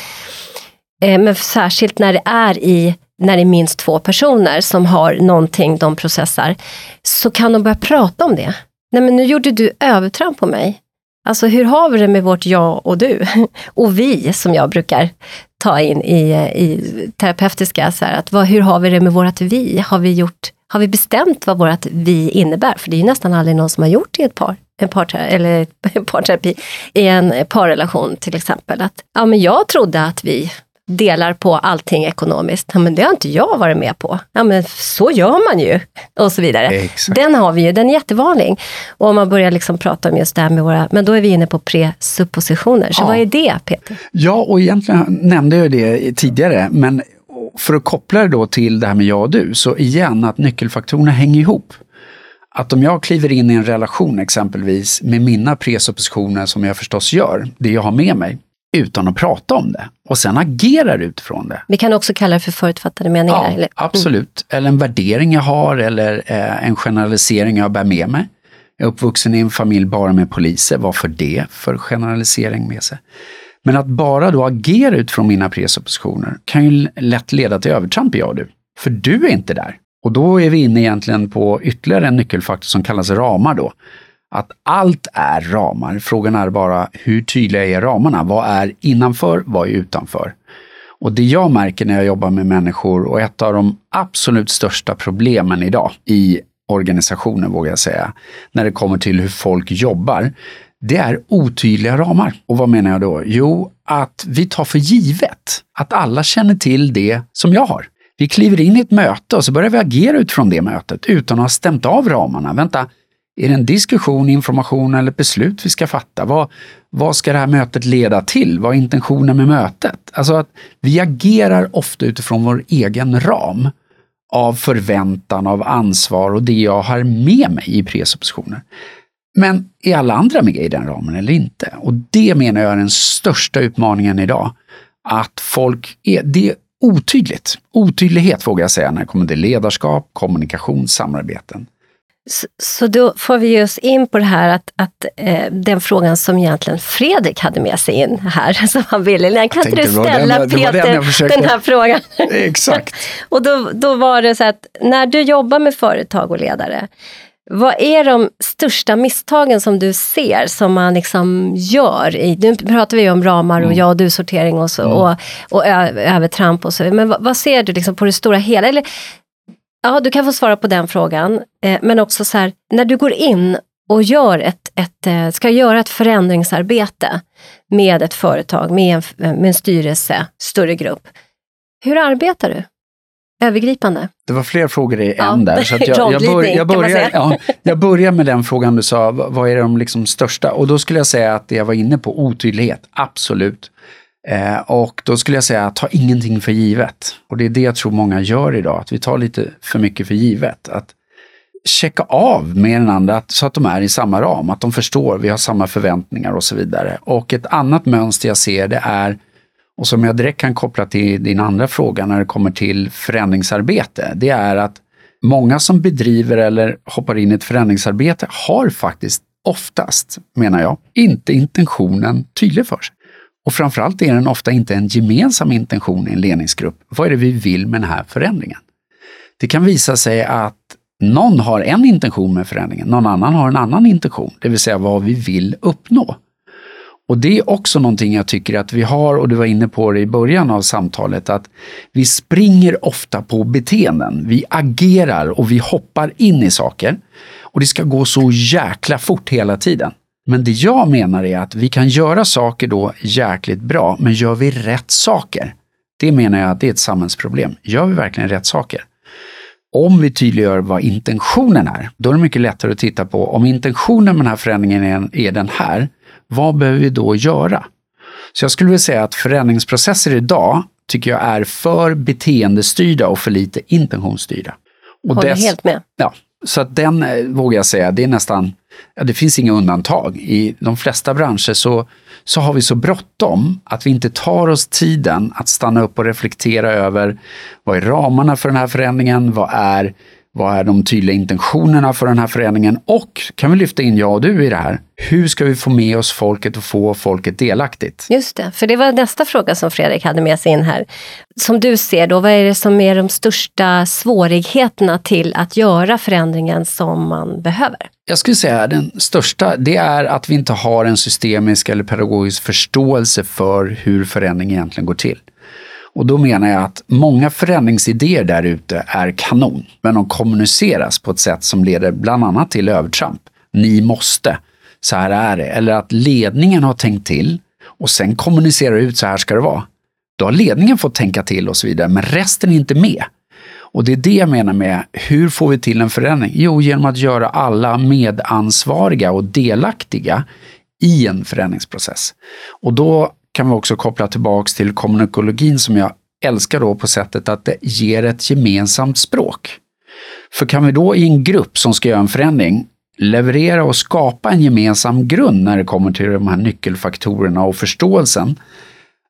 Eh, men särskilt när det är i när det är minst två personer som har någonting de processar, så kan de börja prata om det. Nej men nu gjorde du övertramp på mig. Alltså hur har vi det med vårt jag och du? Och vi, som jag brukar ta in i, i terapeutiska, så här, att vad, hur har vi det med vårt vi? Har vi, gjort, har vi bestämt vad vårt vi innebär? För det är ju nästan aldrig någon som har gjort det i ett par, en par, eller en parterapi, i en parrelation till exempel. Att, ja, men jag trodde att vi delar på allting ekonomiskt. Ja, men det har inte jag varit med på. Ja, men så gör man ju. Och så vidare. Exakt. Den har vi ju, den är jättevanlig. Och om man börjar liksom prata om just det här med våra, men då är vi inne på presuppositioner. Så ja. vad är det Peter? Ja, och egentligen nämnde jag det tidigare, men för att koppla det då till det här med jag och du, så igen att nyckelfaktorerna hänger ihop. Att om jag kliver in i en relation exempelvis med mina presuppositioner som jag förstås gör, det jag har med mig, utan att prata om det och sen agerar utifrån det. Vi kan också kalla det för förutfattade meningar. Ja, eller? absolut. Eller en värdering jag har eller eh, en generalisering jag bär med mig. Jag är uppvuxen i en familj bara med poliser, vad för det för generalisering med sig? Men att bara då agera utifrån mina presuppositioner kan ju lätt leda till övertramp, jag och du. För du är inte där. Och då är vi inne egentligen på ytterligare en nyckelfaktor som kallas ramar då att allt är ramar. Frågan är bara hur tydliga är ramarna? Vad är innanför? Vad är utanför? Och det jag märker när jag jobbar med människor och ett av de absolut största problemen idag i organisationen vågar jag säga, när det kommer till hur folk jobbar, det är otydliga ramar. Och vad menar jag då? Jo, att vi tar för givet att alla känner till det som jag har. Vi kliver in i ett möte och så börjar vi agera utifrån det mötet utan att ha stämt av ramarna. Vänta, är det en diskussion, information eller beslut vi ska fatta? Vad, vad ska det här mötet leda till? Vad är intentionen med mötet? Alltså att vi agerar ofta utifrån vår egen ram av förväntan, av ansvar och det jag har med mig i presuppositioner. Men är alla andra med i den ramen eller inte? Och det menar jag är den största utmaningen idag. Att folk är, det är otydligt. Otydlighet vågar jag säga när det kommer till ledarskap, kommunikation, samarbeten. Så, så då får vi oss in på det här att, att eh, den frågan som egentligen Fredrik hade med sig in här, som han ville. Kan inte du ställa den, Peter den, den, här frågan? Exakt. och då, då var det så att när du jobbar med företag och ledare, vad är de största misstagen som du ser som man liksom gör? I, nu pratar vi om ramar och mm. ja och du-sortering och, så, mm. och, och övertramp och så. Men vad, vad, ser du liksom på det stora hela? Eller Ja, du kan få svara på den frågan. Eh, men också så här, när du går in och gör ett, ett, eh, ska göra ett förändringsarbete med ett företag, med en, med en styrelse, större grupp. Hur arbetar du? Övergripande? Det var fler frågor i ja. en där. Så jag, jag, bör, jag, börjar, ja, jag börjar med den frågan du sa, vad är de liksom största? Och då skulle jag säga att det jag var inne på, otydlighet, absolut. Eh, och då skulle jag säga, ta ingenting för givet. Och det är det jag tror många gör idag, att vi tar lite för mycket för givet. Att checka av med den andra så att de är i samma ram, att de förstår, vi har samma förväntningar och så vidare. Och ett annat mönster jag ser det är, och som jag direkt kan koppla till din andra fråga när det kommer till förändringsarbete, det är att många som bedriver eller hoppar in i ett förändringsarbete har faktiskt oftast, menar jag, inte intentionen tydlig för sig. Och framförallt är den ofta inte en gemensam intention i en ledningsgrupp. Vad är det vi vill med den här förändringen? Det kan visa sig att någon har en intention med förändringen, någon annan har en annan intention, det vill säga vad vi vill uppnå. Och det är också någonting jag tycker att vi har, och du var inne på det i början av samtalet, att vi springer ofta på beteenden. Vi agerar och vi hoppar in i saker. Och det ska gå så jäkla fort hela tiden. Men det jag menar är att vi kan göra saker då jäkligt bra, men gör vi rätt saker? Det menar jag att det är ett samhällsproblem. Gör vi verkligen rätt saker? Om vi tydliggör vad intentionen är, då är det mycket lättare att titta på om intentionen med den här förändringen är, den här, vad behöver vi då göra? Så jag skulle vilja säga att förändringsprocesser idag tycker jag är för beteendestyrda och för lite intentionsstyrda. Och Håller dess, helt med. Ja, så att den eh, vågar jag säga, det är nästan, ja, det finns inga undantag. I de flesta branscher så, så har vi så bråttom att vi inte tar oss tiden att stanna upp och reflektera över vad är ramarna för den här förändringen? Vad är vad är de tydliga intentionerna för den här förändringen? Och kan vi lyfta in jag och du i det här? Hur ska vi få med oss folket och få folket delaktigt? Just det, för det var nästa fråga som Fredrik hade med sig in här. Som du ser då, vad är det som är de största svårigheterna till att göra förändringen som man behöver? Jag skulle säga den största, det är att vi inte har en systemisk eller pedagogisk förståelse för hur förändring egentligen går till. Och då menar jag att många förändringsidéer där ute är kanon, men de kommuniceras på ett sätt som leder bland annat till övertramp. Ni måste, så här är det. Eller att ledningen har tänkt till och sen kommunicerar ut så här ska det vara. Då har ledningen fått tänka till och så vidare, men resten är inte med. Och det är det jag menar med hur får vi till en förändring? Jo, genom att göra alla medansvariga och delaktiga i en förändringsprocess. Och då kan vi också koppla tillbaks till kommunikologin som jag älskar då på sättet att det ger ett gemensamt språk. För kan vi då i en grupp som ska göra en förändring leverera och skapa en gemensam grund när det kommer till de här nyckelfaktorerna och förståelsen,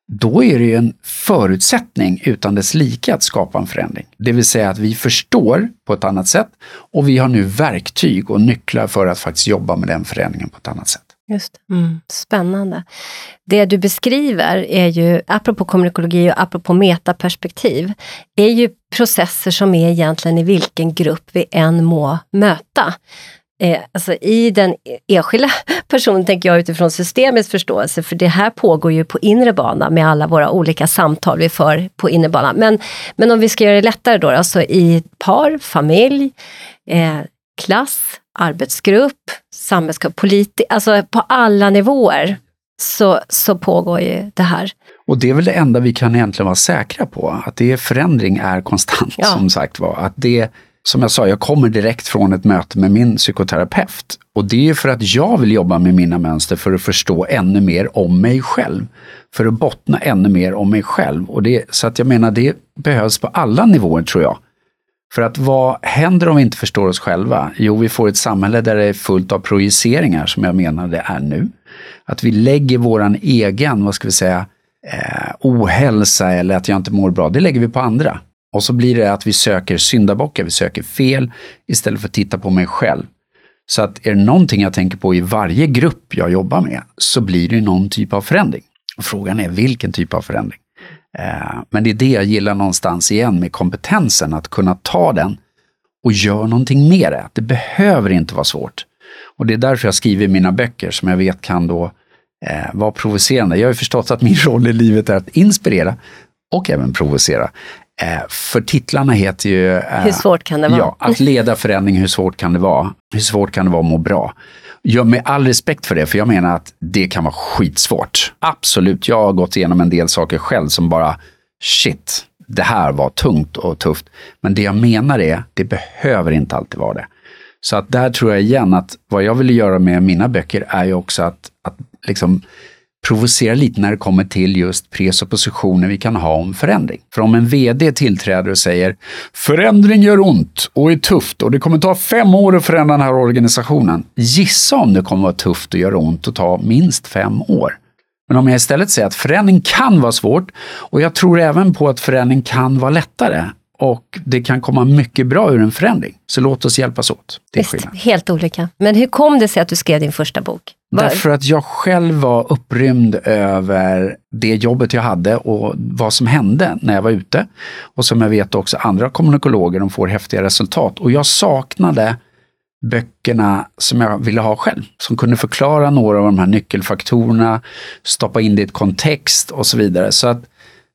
då är det ju en förutsättning utan dess like att skapa en förändring. Det vill säga att vi förstår på ett annat sätt och vi har nu verktyg och nycklar för att faktiskt jobba med den förändringen på ett annat sätt. Just mm. Spännande. Det du beskriver är ju, apropå kommunikologi och apropå metaperspektiv, är ju processer som är egentligen i vilken grupp vi än må möta. Eh, alltså I den enskilda personen tänker jag utifrån systemets förståelse, för det här pågår ju på inre bana med alla våra olika samtal vi för på inre bana. Men, men om vi ska göra det lättare då, alltså i par, familj, eh, klass, arbetsgrupp, samhällsgrupp, politi alltså på alla nivåer så, så pågår ju det här. Och det är väl det enda vi kan egentligen vara säkra på, att det förändring är konstant ja. som sagt var. Att det, som jag sa, jag kommer direkt från ett möte med min psykoterapeut. Och det är för att jag vill jobba med mina mönster för att förstå ännu mer om mig själv. För att bottna ännu mer om mig själv. Och det, så att jag menar, det behövs på alla nivåer tror jag. För att vad händer om vi inte förstår oss själva? Jo, vi får ett samhälle där det är fullt av projiceringar, som jag menar det är nu. Att vi lägger våran egen, vad ska vi säga, eh, ohälsa eller att jag inte mår bra, det lägger vi på andra. Och så blir det att vi söker syndabockar, vi söker fel istället för att titta på mig själv. Så att är det någonting jag tänker på i varje grupp jag jobbar med så blir det någon typ av förändring. Och frågan är vilken typ av förändring. Eh, men det är det jag gillar någonstans igen med kompetensen, att kunna ta den och göra någonting med det. Det behöver inte vara svårt. Och det är därför jag skriver mina böcker som jag vet kan då eh, vara provocerande. Jag har ju förstått att min roll i livet är att inspirera och även provocera. Eh, för titlarna heter ju... Eh, hur svårt kan det vara? Ja, att leda förändring, hur svårt kan det vara? Hur svårt kan det vara att må bra? Jag, med all respekt för det, för jag menar att det kan vara skitsvårt. Absolut, jag har gått igenom en del saker själv som bara, shit, det här var tungt och tufft. Men det jag menar är, det behöver inte alltid vara det. Så att där tror jag igen att vad jag vill göra med mina böcker är ju också att, att liksom provocerar lite när det kommer till just presuppositioner vi kan ha om förändring. För om en VD tillträder och säger förändring gör ont och är tufft och det kommer ta fem år att förändra den här organisationen. Gissa om det kommer vara tufft och göra ont och ta minst fem år. Men om jag istället säger att förändring kan vara svårt och jag tror även på att förändring kan vara lättare och det kan komma mycket bra ur en förändring. Så låt oss hjälpas åt. Det är Visst, helt olika. Men hur kom det sig att du skrev din första bok? Var... Därför att jag själv var upprymd över det jobbet jag hade och vad som hände när jag var ute. Och som jag vet också andra kommunikologer, de får häftiga resultat. Och jag saknade böckerna som jag ville ha själv, som kunde förklara några av de här nyckelfaktorerna, stoppa in det i ett kontext och så vidare. Så att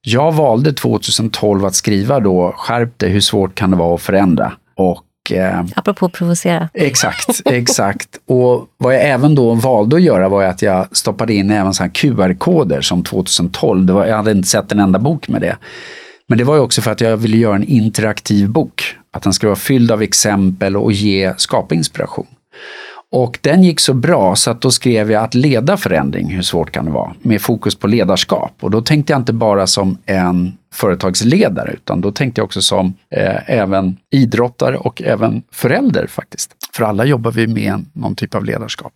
jag valde 2012 att skriva då Skärp dig, hur svårt kan det vara att förändra? Och eh, Apropå provocera. Exakt, exakt. Och vad jag även då valde att göra var att jag stoppade in även QR-koder som 2012. Det var, jag hade inte sett en enda bok med det. Men det var ju också för att jag ville göra en interaktiv bok. Att den ska vara fylld av exempel och ge, skapa inspiration. Och den gick så bra så att då skrev jag att leda förändring, hur svårt kan det vara? Med fokus på ledarskap. Och då tänkte jag inte bara som en företagsledare utan då tänkte jag också som eh, även idrottare och även förälder faktiskt. För alla jobbar vi med någon typ av ledarskap.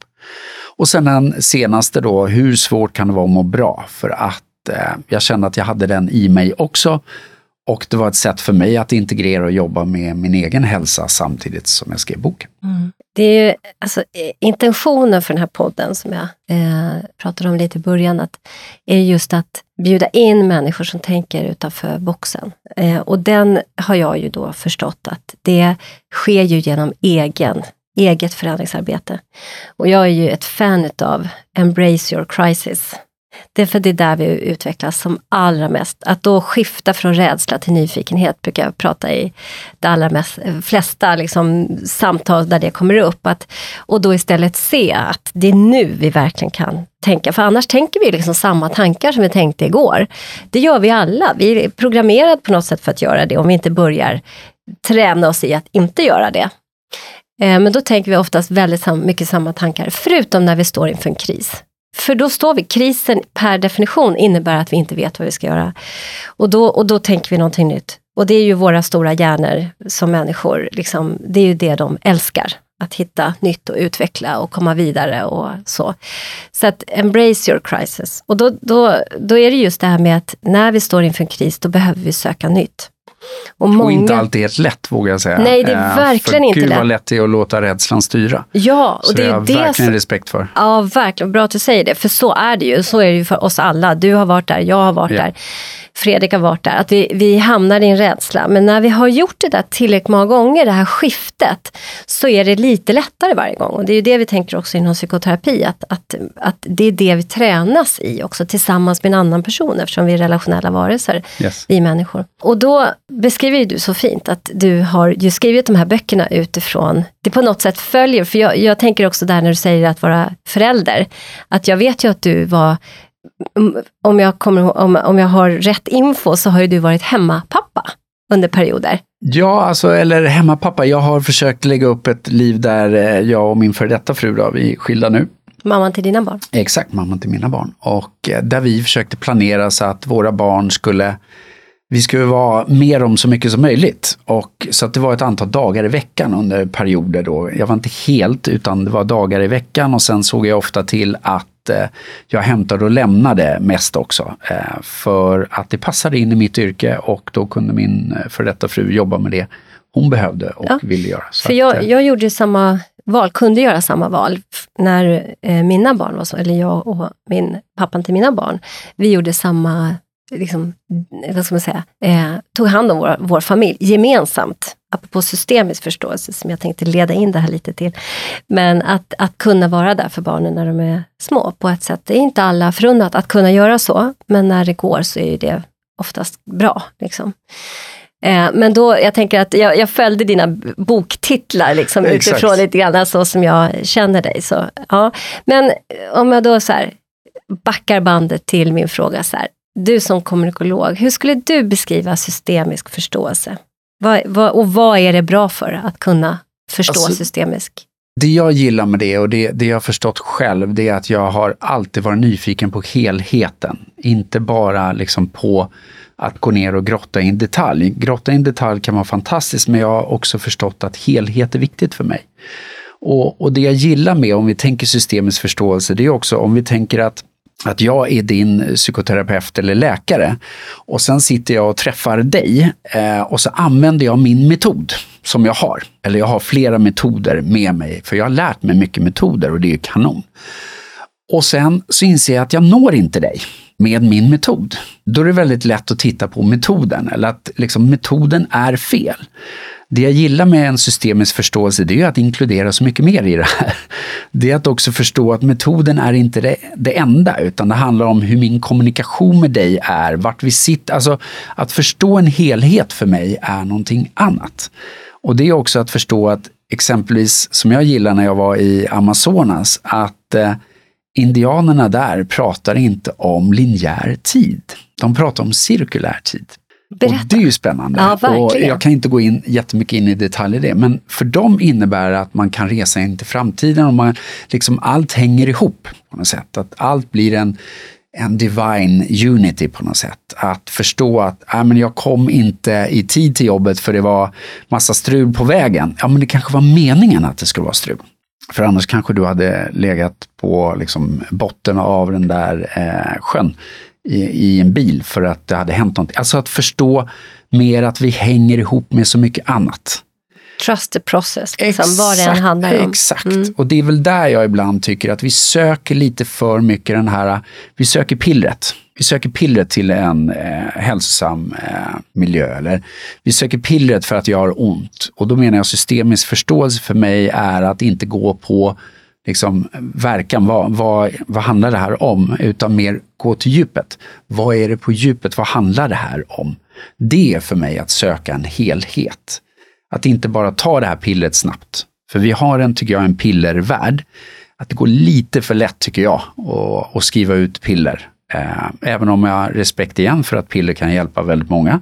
Och sen den senaste då, hur svårt kan det vara att må bra? För att eh, jag kände att jag hade den i mig också. Och det var ett sätt för mig att integrera och jobba med min egen hälsa samtidigt som jag skrev boken. Mm. Det är ju alltså, eh, intentionen för den här podden som jag eh, pratade om lite i början, att, är just att bjuda in människor som tänker utanför boxen. Eh, och den har jag ju då förstått att det sker ju genom egen eget förändringsarbete. Och jag är ju ett fan av Embrace your crisis. Det är för det är där vi utvecklas som allra mest. Att då skifta från rädsla till nyfikenhet brukar jag prata i de allra mest, eh, flesta liksom, samtal där det kommer upp. Att, och då istället se att det är nu vi verkligen kan tänka. För annars tänker vi liksom samma tankar som vi tänkte igår. Det gör vi alla. Vi är programmerade på något sätt för att göra det om vi inte börjar träna oss i att inte göra det. Eh, men då tänker vi oftast väldigt mycket samma tankar, förutom när vi står inför en kris. För då står vi, krisen per definition innebär att vi inte vet vad vi ska göra. Och då, och då tänker vi någonting nytt. Och det är ju våra stora hjärnor som människor, liksom, det är ju det de älskar. Att hitta nytt och utveckla och komma vidare och så. Så att embrace your crisis. Och då, då, då är det just det här med att när vi står inför en kris, då behöver vi söka nytt. Och, många... och inte alltid helt lätt vågar jag säga. Nej, det är eh, verkligen inte lätt. Gud vad lätt det är att låta rädslan styra. Ja, och så det är jag har verkligen som... respekt för. Ja, verkligen. Bra att du säger det, för så är det ju. Så är det ju för oss alla. Du har varit där, jag har varit ja. där. Fredrik har varit där, att vi, vi hamnar i en rädsla. Men när vi har gjort det där tillräckligt många gånger, det här skiftet, så är det lite lättare varje gång. Och det är ju det vi tänker också inom psykoterapi, att, att, att det är det vi tränas i också tillsammans med en annan person, eftersom vi är relationella varelser, yes. vi människor. Och då beskriver du så fint att du har ju skrivit de här böckerna utifrån, det på något sätt följer, för jag, jag tänker också där när du säger att vara förälder, att jag vet ju att du var om jag, kommer, om, om jag har rätt info så har ju du varit hemmapappa under perioder. Ja, alltså, eller hemmapappa. Jag har försökt lägga upp ett liv där eh, jag och min före detta fru, då, vi är skilda nu. Mamman till dina barn? Exakt, mamman till mina barn. Och eh, där vi försökte planera så att våra barn skulle vi skulle vara med dem så mycket som möjligt. Och, så att det var ett antal dagar i veckan under perioder då. Jag var inte helt, utan det var dagar i veckan och sen såg jag ofta till att eh, jag hämtade och lämnade mest också. Eh, för att det passade in i mitt yrke och då kunde min eh, för detta fru jobba med det hon behövde och ja, ville göra. Så för jag, att, jag gjorde samma val, kunde göra samma val när mina barn var så, eller jag och min, pappan till mina barn, vi gjorde samma liksom, vad ska man säga, eh, tog hand om vår, vår familj gemensamt. Apropå systemisk förståelse som jag tänkte leda in det här lite till. Men att, att kunna vara där för barnen när de är små på ett sätt. Det är inte alla förunnat att kunna göra så, men när det går så är det oftast bra. Liksom. Eh, men då, jag tänker att jag, jag följde dina boktitlar liksom, utifrån lite grann så som jag känner dig. Så, ja. Men om jag då så här, backar bandet till min fråga så här, du som kommunikolog, hur skulle du beskriva systemisk förståelse? Vad, vad, och vad är det bra för att kunna förstå alltså, systemisk? Det jag gillar med det och det, det jag har förstått själv, det är att jag har alltid varit nyfiken på helheten. Inte bara liksom på att gå ner och grotta i en detalj. Grotta i en detalj kan vara fantastiskt, men jag har också förstått att helhet är viktigt för mig. Och, och det jag gillar med, om vi tänker systemisk förståelse, det är också om vi tänker att att jag är din psykoterapeut eller läkare och sen sitter jag och träffar dig eh, och så använder jag min metod som jag har. Eller jag har flera metoder med mig, för jag har lärt mig mycket metoder och det är kanon. Och sen så inser jag att jag når inte dig med min metod. Då är det väldigt lätt att titta på metoden, eller att liksom, metoden är fel. Det jag gillar med en systemisk förståelse det är att inkludera så mycket mer i det här. Det är att också förstå att metoden är inte det, det enda, utan det handlar om hur min kommunikation med dig är, vart vi sitter. Alltså att förstå en helhet för mig är någonting annat. Och det är också att förstå att exempelvis, som jag gillar när jag var i Amazonas, att eh, indianerna där pratar inte om linjär tid. De pratar om cirkulär tid. Berätta. Och det är ju spännande. Ja, och jag kan inte gå in jättemycket in i detalj i det, men för dem innebär det att man kan resa in till framtiden och man, liksom, allt hänger ihop på något sätt. Att allt blir en, en divine unity på något sätt. Att förstå att äh, men jag kom inte i tid till jobbet för det var massa strul på vägen. Ja, men det kanske var meningen att det skulle vara strul. För annars kanske du hade legat på liksom, botten av den där eh, sjön i, i en bil för att det hade hänt någonting. Alltså att förstå mer att vi hänger ihop med så mycket annat. Trust the process, liksom, vad det än handlar om. Exakt, mm. och det är väl där jag ibland tycker att vi söker lite för mycket den här, vi söker pillret. Vi söker pillret till en eh, hälsosam eh, miljö. Eller vi söker pillret för att jag har ont. Och då menar jag systemisk förståelse för mig är att inte gå på liksom, verkan, vad, vad, vad handlar det här om? Utan mer gå till djupet. Vad är det på djupet? Vad handlar det här om? Det är för mig att söka en helhet. Att inte bara ta det här pillret snabbt. För vi har en, tycker jag, en pillervärld. Att det går lite för lätt, tycker jag, att, att skriva ut piller. Eh, även om jag har respekt igen för att piller kan hjälpa väldigt många,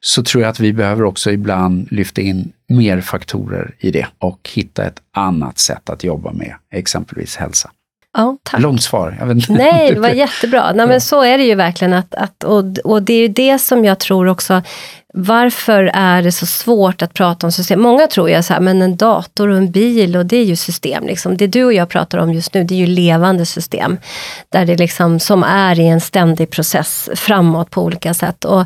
så tror jag att vi behöver också ibland lyfta in mer faktorer i det och hitta ett annat sätt att jobba med exempelvis hälsa. Ja, tack. Långt svar. Jag vet inte. Nej, det var jättebra. Nej, men så är det ju verkligen. Att, att, och, och det är ju det som jag tror också, varför är det så svårt att prata om system? Många tror jag så här, men en dator och en bil och det är ju system. Liksom. Det du och jag pratar om just nu, det är ju levande system. Där det liksom, som är i en ständig process framåt på olika sätt. Och,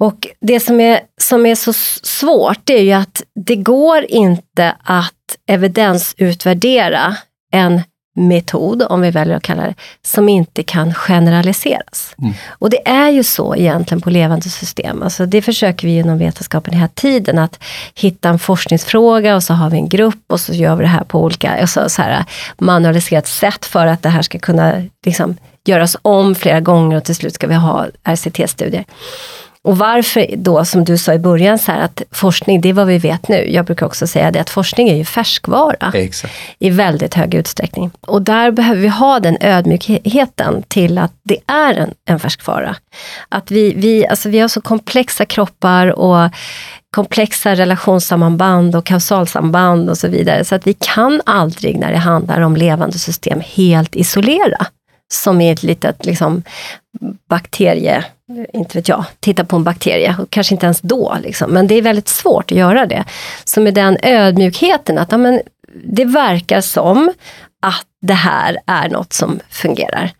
och det som är, som är så svårt, det är ju att det går inte att evidensutvärdera en metod, om vi väljer att kalla det, som inte kan generaliseras. Mm. Och det är ju så egentligen på levande system. Alltså det försöker vi inom vetenskapen hela tiden, att hitta en forskningsfråga och så har vi en grupp och så gör vi det här på olika alltså så här, manualiserat sätt för att det här ska kunna liksom, göras om flera gånger och till slut ska vi ha RCT-studier. Och varför då, som du sa i början, så här, att forskning, det är vad vi vet nu. Jag brukar också säga det, att forskning är ju färskvara Exakt. i väldigt hög utsträckning. Och där behöver vi ha den ödmjukheten till att det är en, en färskvara. Att vi, vi, alltså vi har så komplexa kroppar och komplexa relationssammanband och kausalsamband och så vidare. Så att vi kan aldrig när det handlar om levande system helt isolera som i ett litet liksom, bakterie, Eh, inte vet jag, titta på en bakterie, och kanske inte ens då, liksom. men det är väldigt svårt att göra det. Så med den ödmjukheten att ja, men, det verkar som att det här är något som fungerar.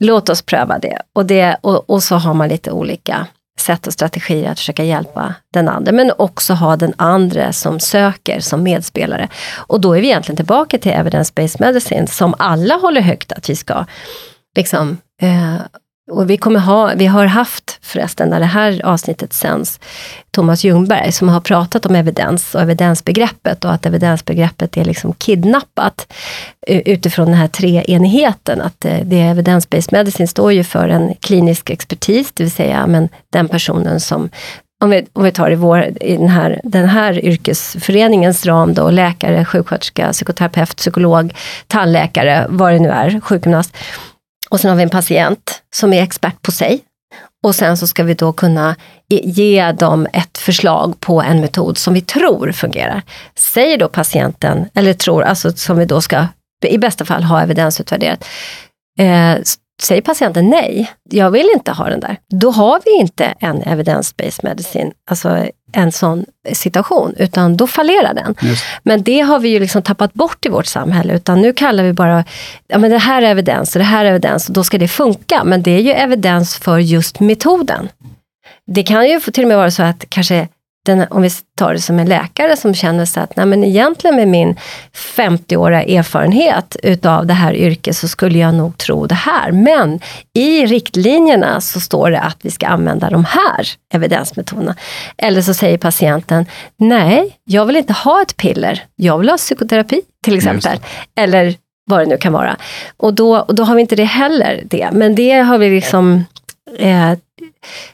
Låt oss pröva det. Och, det, och, och så har man lite olika sätt och strategier att försöka hjälpa den andra, men också ha den andra som söker som medspelare. Och då är vi egentligen tillbaka till evidence-based medicine som alla håller högt att vi ska liksom, eh, och vi, kommer ha, vi har haft förresten, när det här avsnittet sänds, Thomas Ljungberg som har pratat om evidens och evidensbegreppet och att evidensbegreppet är liksom kidnappat eh, utifrån den här treenigheten. Att eh, det är evidence-based medicine står ju för en klinisk expertis, det vill säga men den personen som om vi, om vi tar i, vår, i den, här, den här yrkesföreningens ram då, läkare, sjuksköterska, psykoterapeut, psykolog, tandläkare, vad det nu är, sjukgymnast och sen har vi en patient som är expert på sig. Och sen så ska vi då kunna ge dem ett förslag på en metod som vi tror fungerar. Säger då patienten, eller tror, alltså som vi då ska i bästa fall ha evidensutvärderat, eh, Säger patienten nej, jag vill inte ha den där, då har vi inte en evidence-based medicine, alltså en sån situation, utan då fallerar den. Just. Men det har vi ju liksom tappat bort i vårt samhälle, utan nu kallar vi bara, ja men det här är evidens och det här är evidens och då ska det funka. Men det är ju evidens för just metoden. Det kan ju till och med vara så att kanske den, om vi tar det som en läkare som känner sig att nej men egentligen med min 50-åriga erfarenhet utav det här yrket så skulle jag nog tro det här. Men i riktlinjerna så står det att vi ska använda de här evidensmetoderna. Eller så säger patienten, nej, jag vill inte ha ett piller, jag vill ha psykoterapi till exempel. Eller vad det nu kan vara. Och då, och då har vi inte det heller det. Men det har vi liksom eh,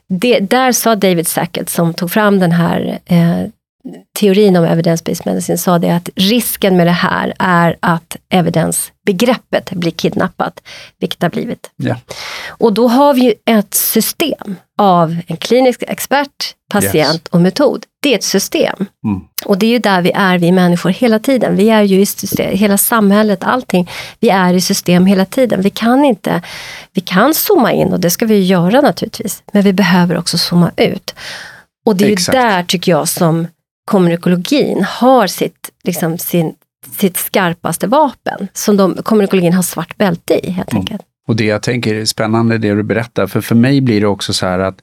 det, där sa David Sackett, som tog fram den här eh, teorin om evidence-based medicine sa det att risken med det här är att evidensbegreppet blir kidnappat, vilket har blivit. Ja. Och då har vi ju ett system av en klinisk expert, patient Yes. och metod. Det är ett system. Mm. Och det är ju där vi är, vi människor, hela tiden. Vi är ju i system, hela samhället, allting. Vi är i system hela tiden. Vi kan inte, vi kan zooma in och det ska vi göra naturligtvis. Men vi behöver också zooma ut. Och det är Exakt. ju där tycker jag som kommunikologin har sitt, liksom sin, sitt skarpaste vapen. Som de, kommunikologin har svart bälte i helt Mm. enkelt. Och det jag tänker är spännande det du berättar, för för mig blir det också så här att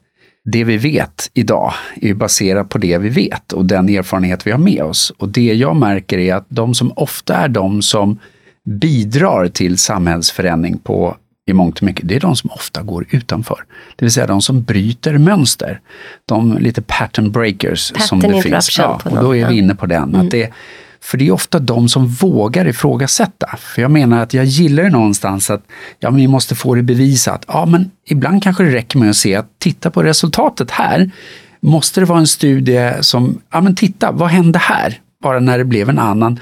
det vi vet idag är baserat på det vi vet och den erfarenhet vi har med oss. Och det jag märker är att de som ofta är de som bidrar till samhällsförändring på i mångt och mycket, det är de som ofta går utanför. Det vill säga de som bryter mönster. De lite pattern breakers som Pattern det finns. Ja, och då är vi. Mm. inne på den. Att det, för det är ofta de som vågar ifrågasätta. För jag menar att jag gillar det någonstans att ja, men vi måste få det bevisat. Ja, men ibland kanske det räcker med att se att titta på resultatet här. Måste det vara en studie som, ja men titta, vad hände här? Bara när det blev en annan,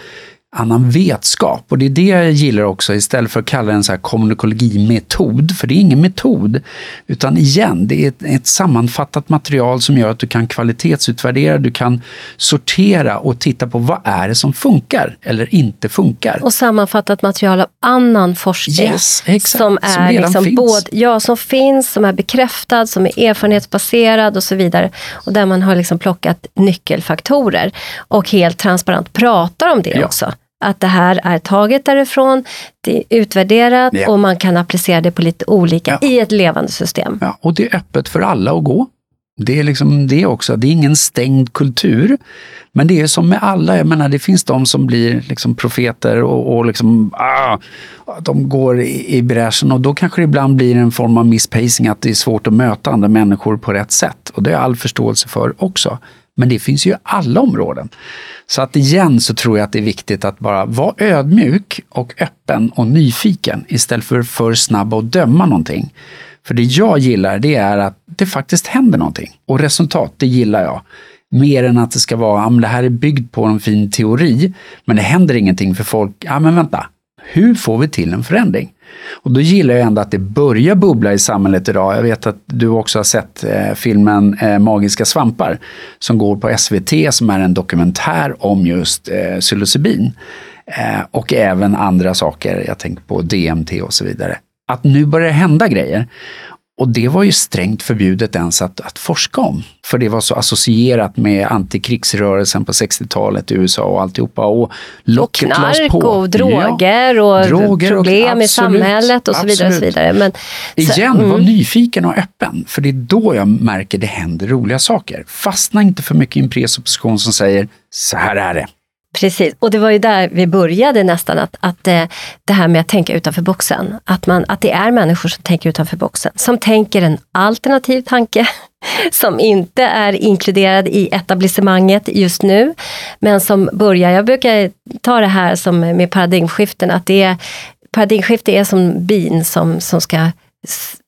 annan vetskap. Och det är det jag gillar också istället för att kalla det en så här kommunikologmetod. För det är ingen metod. Utan igen, det är ett, ett sammanfattat material som gör att du kan kvalitetsutvärdera, du kan sortera och titta på vad är det som funkar eller inte funkar. Och sammanfattat material av annan forskning. Yes, exakt. Som Som är redan liksom finns. både, ja, som finns, som är bekräftad, som är erfarenhetsbaserad och så vidare. Och där man har liksom plockat nyckelfaktorer och helt transparent pratar om det Ja. också. Att det här är taget därifrån, det är utvärderat Ja. och man kan applicera det på lite olika Ja. i ett levande system. Ja, och det är öppet för alla att gå. Det är liksom det också, det är ingen stängd kultur. Men det är som med alla, jag menar det finns de som blir liksom profeter och, och liksom, ah, de går i, i bräschen och då kanske det ibland blir en form av misspacing att det är svårt att möta andra människor på rätt sätt. Och det har jag all förståelse för också. Men det finns ju i alla områden. Så att igen så tror jag att det är viktigt att bara vara ödmjuk och öppen och nyfiken istället för för snabb att döma någonting. För det jag gillar det är att det faktiskt händer någonting. Och resultat, det gillar jag. Mer än att det ska vara, ja men det här är byggt på en fin teori, men det händer ingenting för folk. Ja men vänta, hur får vi till en förändring? Och då gillar jag ändå att det börjar bubbla i samhället idag. Jag vet att du också har sett eh, filmen eh, Magiska svampar som går på SVT som är en dokumentär om just eh, psilocybin. Eh, och även andra saker, jag tänker på DMT och så vidare. Att nu börjar det hända grejer. Och det var ju strängt förbjudet ens att, att forska om. För det var så associerat med antikrigsrörelsen på 60-talet i USA och alltihopa. Och Och locket knark på. och droger och Droger och- problem i absolut, samhället och så vidare. Och så vidare. Men, så- Igen, var nyfiken och öppen. För det är då jag märker det händer roliga saker. Fastna inte för mycket i en presupposition som säger så här är det. Precis, och det var ju där vi började nästan, att, att eh, det här med att tänka utanför boxen. Att, man, att det är människor som tänker utanför boxen, som tänker en alternativ tanke, som inte är inkluderad i etablissemanget just nu, men som börjar, jag brukar ta det här som med paradigmskiften, att det är, paradigmskifte är som bin som, som ska,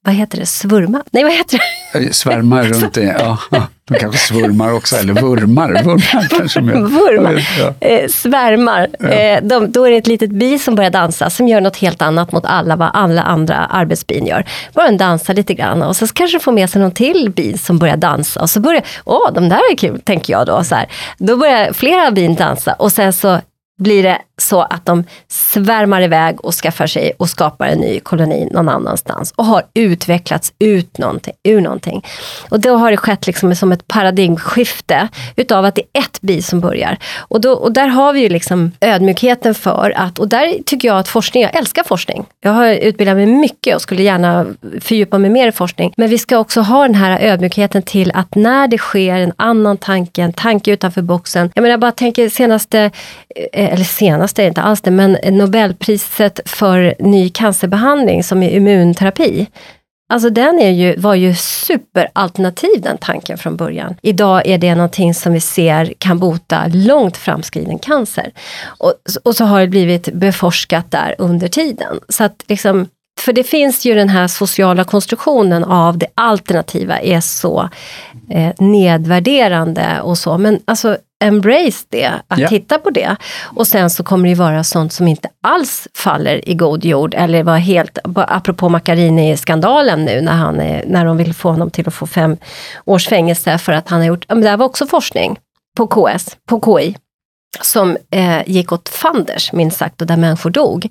vad heter det, svurma? Nej, vad heter det? Eh, Svärmar runt det. Ja, de kanske svurmar också, eller vurmar. Vurmar kanske mer. Vurmar. Ja. eh, svärmar. Eh, de, då är det ett litet bi som börjar dansa, som gör något helt annat mot alla vad alla andra arbetsbin gör. Bara den dansar lite grann och så kanske får med sig någon till bin som börjar dansa. Och så börjar, åh, de där är kul, tänker jag då. Så här. Då börjar flera bin dansa och sen så blir det så att de svärmar iväg och skaffar sig och skapar en ny koloni någon annanstans och har utvecklats ut någonting, ur någonting. Och då har det skett liksom som ett paradigmskifte utav att det är ett bi som börjar. Och, då, och där har vi ju liksom ödmjukheten för att, och där tycker jag att forskning, jag älskar forskning. Jag har utbildat mig mycket och skulle gärna fördjupa mig mer i forskning. Men vi ska också ha den här ödmjukheten till att när det sker en annan tanke, en tanke utanför boxen. Jag menar, jag bara tänker senaste, eh, eller senaste är det inte alls det, men Nobelpriset för ny cancerbehandling som är immunterapi. Alltså den är ju, var ju superalternativ den tanken från början. Idag är det någonting som vi ser kan bota långt framskriden cancer. Och, och så har det blivit beforskat där under tiden. Så att liksom för det finns ju den här sociala konstruktionen av det alternativa är så eh, nedvärderande och så. Men alltså embrace det, att Ja. titta på det. Och sen så kommer det ju vara sånt som inte alls faller i god jord. Eller var helt, apropå Macchiarini-skandalen nu när, han är, när de vill få honom till att få fem års fängelse för att han har gjort, men det här var också forskning på KS, på KI som eh, gick åt fanders, minst sagt, och där människor dog.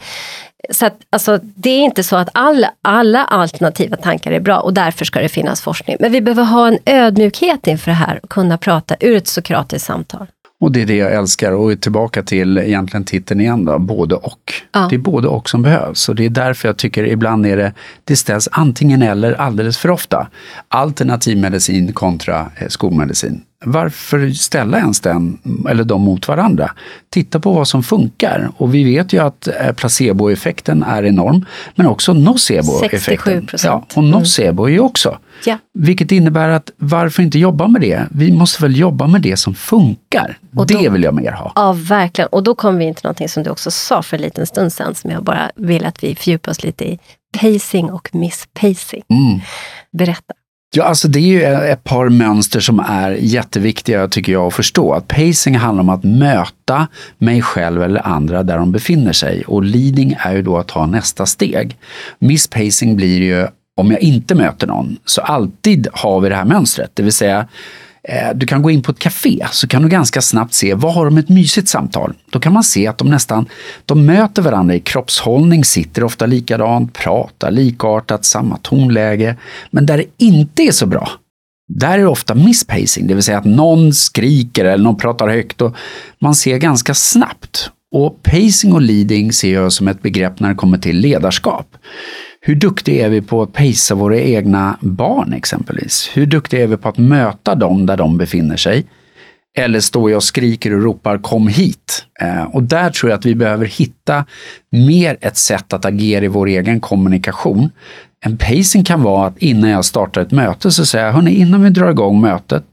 Så att, alltså, det är inte så att alla, alla alternativa tankar är bra och därför ska det finnas forskning. Men vi behöver ha en ödmjukhet inför det här och kunna prata ur ett sokratiskt samtal. Och det är det jag älskar och är tillbaka till egentligen titeln igen då, både och. Ja. Det är både och som behövs och det är därför jag tycker ibland är det, det ställs antingen eller alldeles för ofta. Alternativ medicin kontra eh, skolmedicin. Varför ställa ens den, eller de mot varandra? Titta på vad som funkar och vi vet ju att eh, placeboeffekten är enorm, men också noceboeffekten. 67%. Ja, och nocebo är ju också. Ja. Vilket innebär att varför inte jobba med det? Vi måste väl jobba med det som funkar. Och då- det vill jag mer ha. Ja, verkligen. Och då kommer vi in till någonting som du också sa för en liten stund sedan, som jag bara vill att vi fördjupar oss lite i. Pacing och misspacing. Mm. Berätta. Ja, alltså det är ju ett par mönster som är jätteviktiga tycker jag att förstå. Att pacing handlar om att möta mig själv eller andra där de befinner sig och leading är ju då att ta nästa steg. Misspacing blir ju om jag inte möter någon, så alltid har vi det här mönstret. Det vill säga, Eh, du kan gå in på ett café så kan du ganska snabbt se, vad har de ett mysigt samtal? Då kan man se att de nästan, de möter varandra i kroppshållning, sitter ofta likadant, pratar likartat, samma tonläge. Men där det inte är så bra, där är det ofta misspacing, det vill säga att någon skriker eller någon pratar högt och man ser ganska snabbt. Och pacing och leading ser jag som ett begrepp när det kommer till ledarskap. Hur duktiga är vi på att pacea våra egna barn exempelvis? Hur duktiga är vi på att möta dem där de befinner sig? Eller står jag och skriker och ropar kom hit? Eh, och där tror jag att vi behöver hitta mer ett sätt att agera i vår egen kommunikation. En pacing kan vara att innan jag startar ett möte så säger jag, hörni, innan vi drar igång mötet,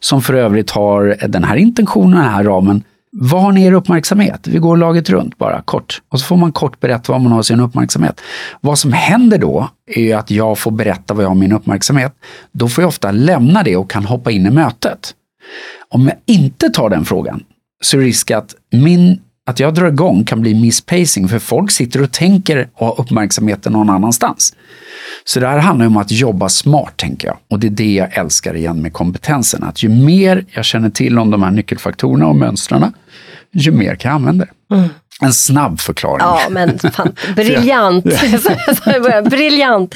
som för övrigt har den här intentionen, den här ramen, vad har ni er uppmärksamhet? Vi går laget runt bara, kort. Och så får man kort berätta vad man har sin uppmärksamhet. Vad som händer då är att jag får berätta vad jag har min uppmärksamhet. Då får jag ofta lämna det och kan hoppa in i mötet. Om jag inte tar den frågan så är det risk att, min, att jag drar igång kan bli misspacing för folk sitter och tänker och har uppmärksamheten någon annanstans. Så det här handlar om att jobba smart, tänker jag. Och det är det jag älskar igen med kompetensen. Att ju mer jag känner till om de här nyckelfaktorerna och mönstren, ju mer kan jag använda det. Mm. En snabb förklaring. Ja, men fan, briljant. briljant.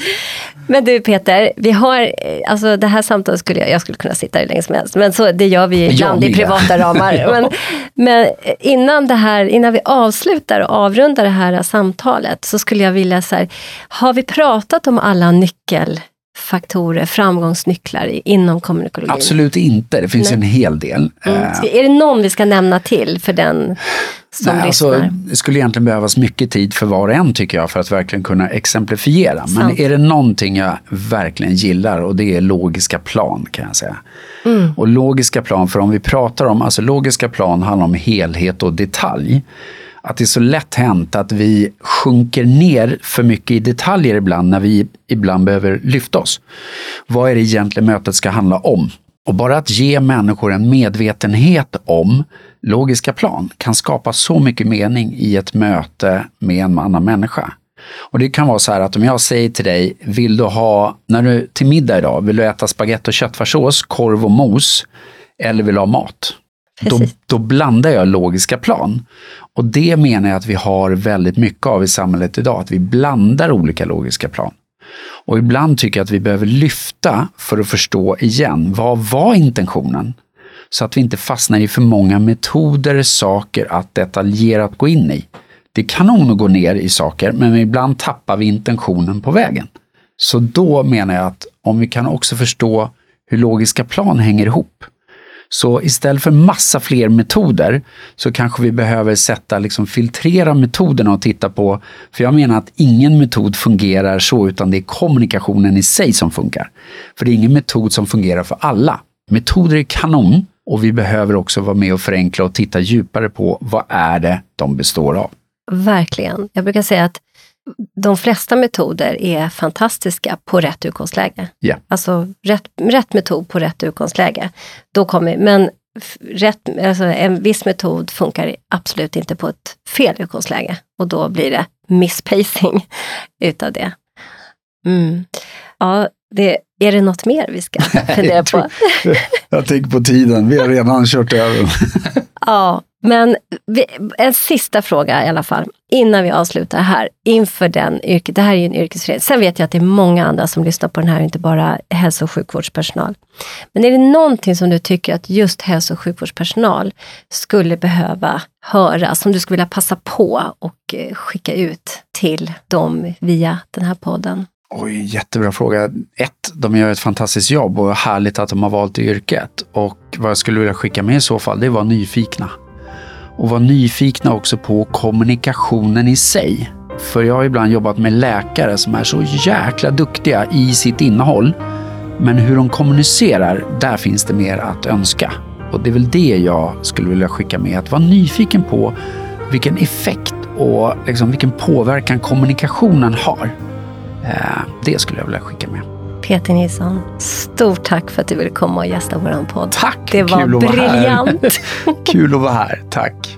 Men du Peter, vi har, eh, alltså det här samtalet skulle jag, jag skulle kunna sitta hur länge som helst, men så, det gör vi ju ibland i privata ramar. Ja. men, men innan, det här, innan vi avslutar och avrundar det här samtalet så skulle jag vilja så här, har vi pratat om alla nyckelfaktorer, framgångsnycklar inom kommunekologin? Absolut inte, det finns Nej. en hel del. Mm. Eh, Ska- Är det någon vi ska nämna till för den som Nej, lyssnar? alltså, det skulle egentligen behövas mycket tid för var och en tycker jag för att verkligen kunna exemplifiera. Men Sant. är det någonting jag verkligen gillar och det är logiska plan kan jag säga. Mm. Och logiska plan, för om vi pratar om, alltså logiska plan handlar om helhet och detalj. Att det är så lätt hänt att vi sjunker ner för mycket i detaljer ibland när vi ibland behöver lyfta oss. Vad är det egentligen mötet ska handla om? Och bara att ge människor en medvetenhet om logiska plan kan skapa så mycket mening i ett möte med en annan människa. Och det kan vara så här att om jag säger till dig, vill du ha, när du till middag idag, vill du äta spagetti och köttfärssås, korv och mos eller vill du ha mat? Då, då blandar jag logiska plan. Och det menar jag att vi har väldigt mycket av i samhället idag, att vi blandar olika logiska plan. Och ibland tycker jag att vi behöver lyfta för att förstå igen, vad var intentionen? Så att vi inte fastnar i för många metoder, saker att detaljerat gå in i. Det är kanon att gå ner i saker, men ibland tappar vi intentionen på vägen. Så då menar jag att om vi kan också förstå hur logiska plan hänger ihop, så istället för massa fler metoder så kanske vi behöver sätta, liksom filtrera metoderna och titta på, för jag menar att ingen metod fungerar så utan det är kommunikationen i sig som funkar. För det är ingen metod som fungerar för alla. Metoder är kanon och vi behöver också vara med och förenkla och titta djupare på vad är det de består av. Verkligen. Jag brukar säga att de flesta metoder är fantastiska på rätt utgångsläge. Yeah. Alltså rätt, rätt metod på rätt utgångsläge. Då kommer, men rätt, alltså en viss metod funkar absolut inte på ett fel utgångsläge och då blir det misspacing utav det. Mm. Ja, det, är det något mer vi ska fundera på? jag tänker på tiden, vi har redan kört över. ja, men en sista fråga i alla fall, innan vi avslutar här, inför den yrket. Det här är ju en yrkesförening. Sen vet jag att det är många andra som lyssnar på den här, inte bara hälso och sjukvårdspersonal. Men är det någonting som du tycker att just hälso och sjukvårdspersonal skulle behöva höra, som du skulle vilja passa på och eh, skicka ut till dem via den här podden? Oj, jättebra fråga. Ett, de gör ett fantastiskt jobb och härligt att de har valt yrket. Och vad jag skulle vilja skicka med i så fall, det är att vara nyfikna och vara nyfikna också på kommunikationen i sig. För jag har ibland jobbat med läkare som är så jäkla duktiga i sitt innehåll. Men hur de kommunicerar, där finns det mer att önska. Och det är väl det jag skulle vilja skicka med, att vara nyfiken på vilken effekt och liksom vilken påverkan kommunikationen har. Eh, det skulle jag vilja skicka med. Peter Nilsson, stort tack för att du ville komma och gästa vår podd. Tack! Det var Kul briljant. Kul att vara här. Tack.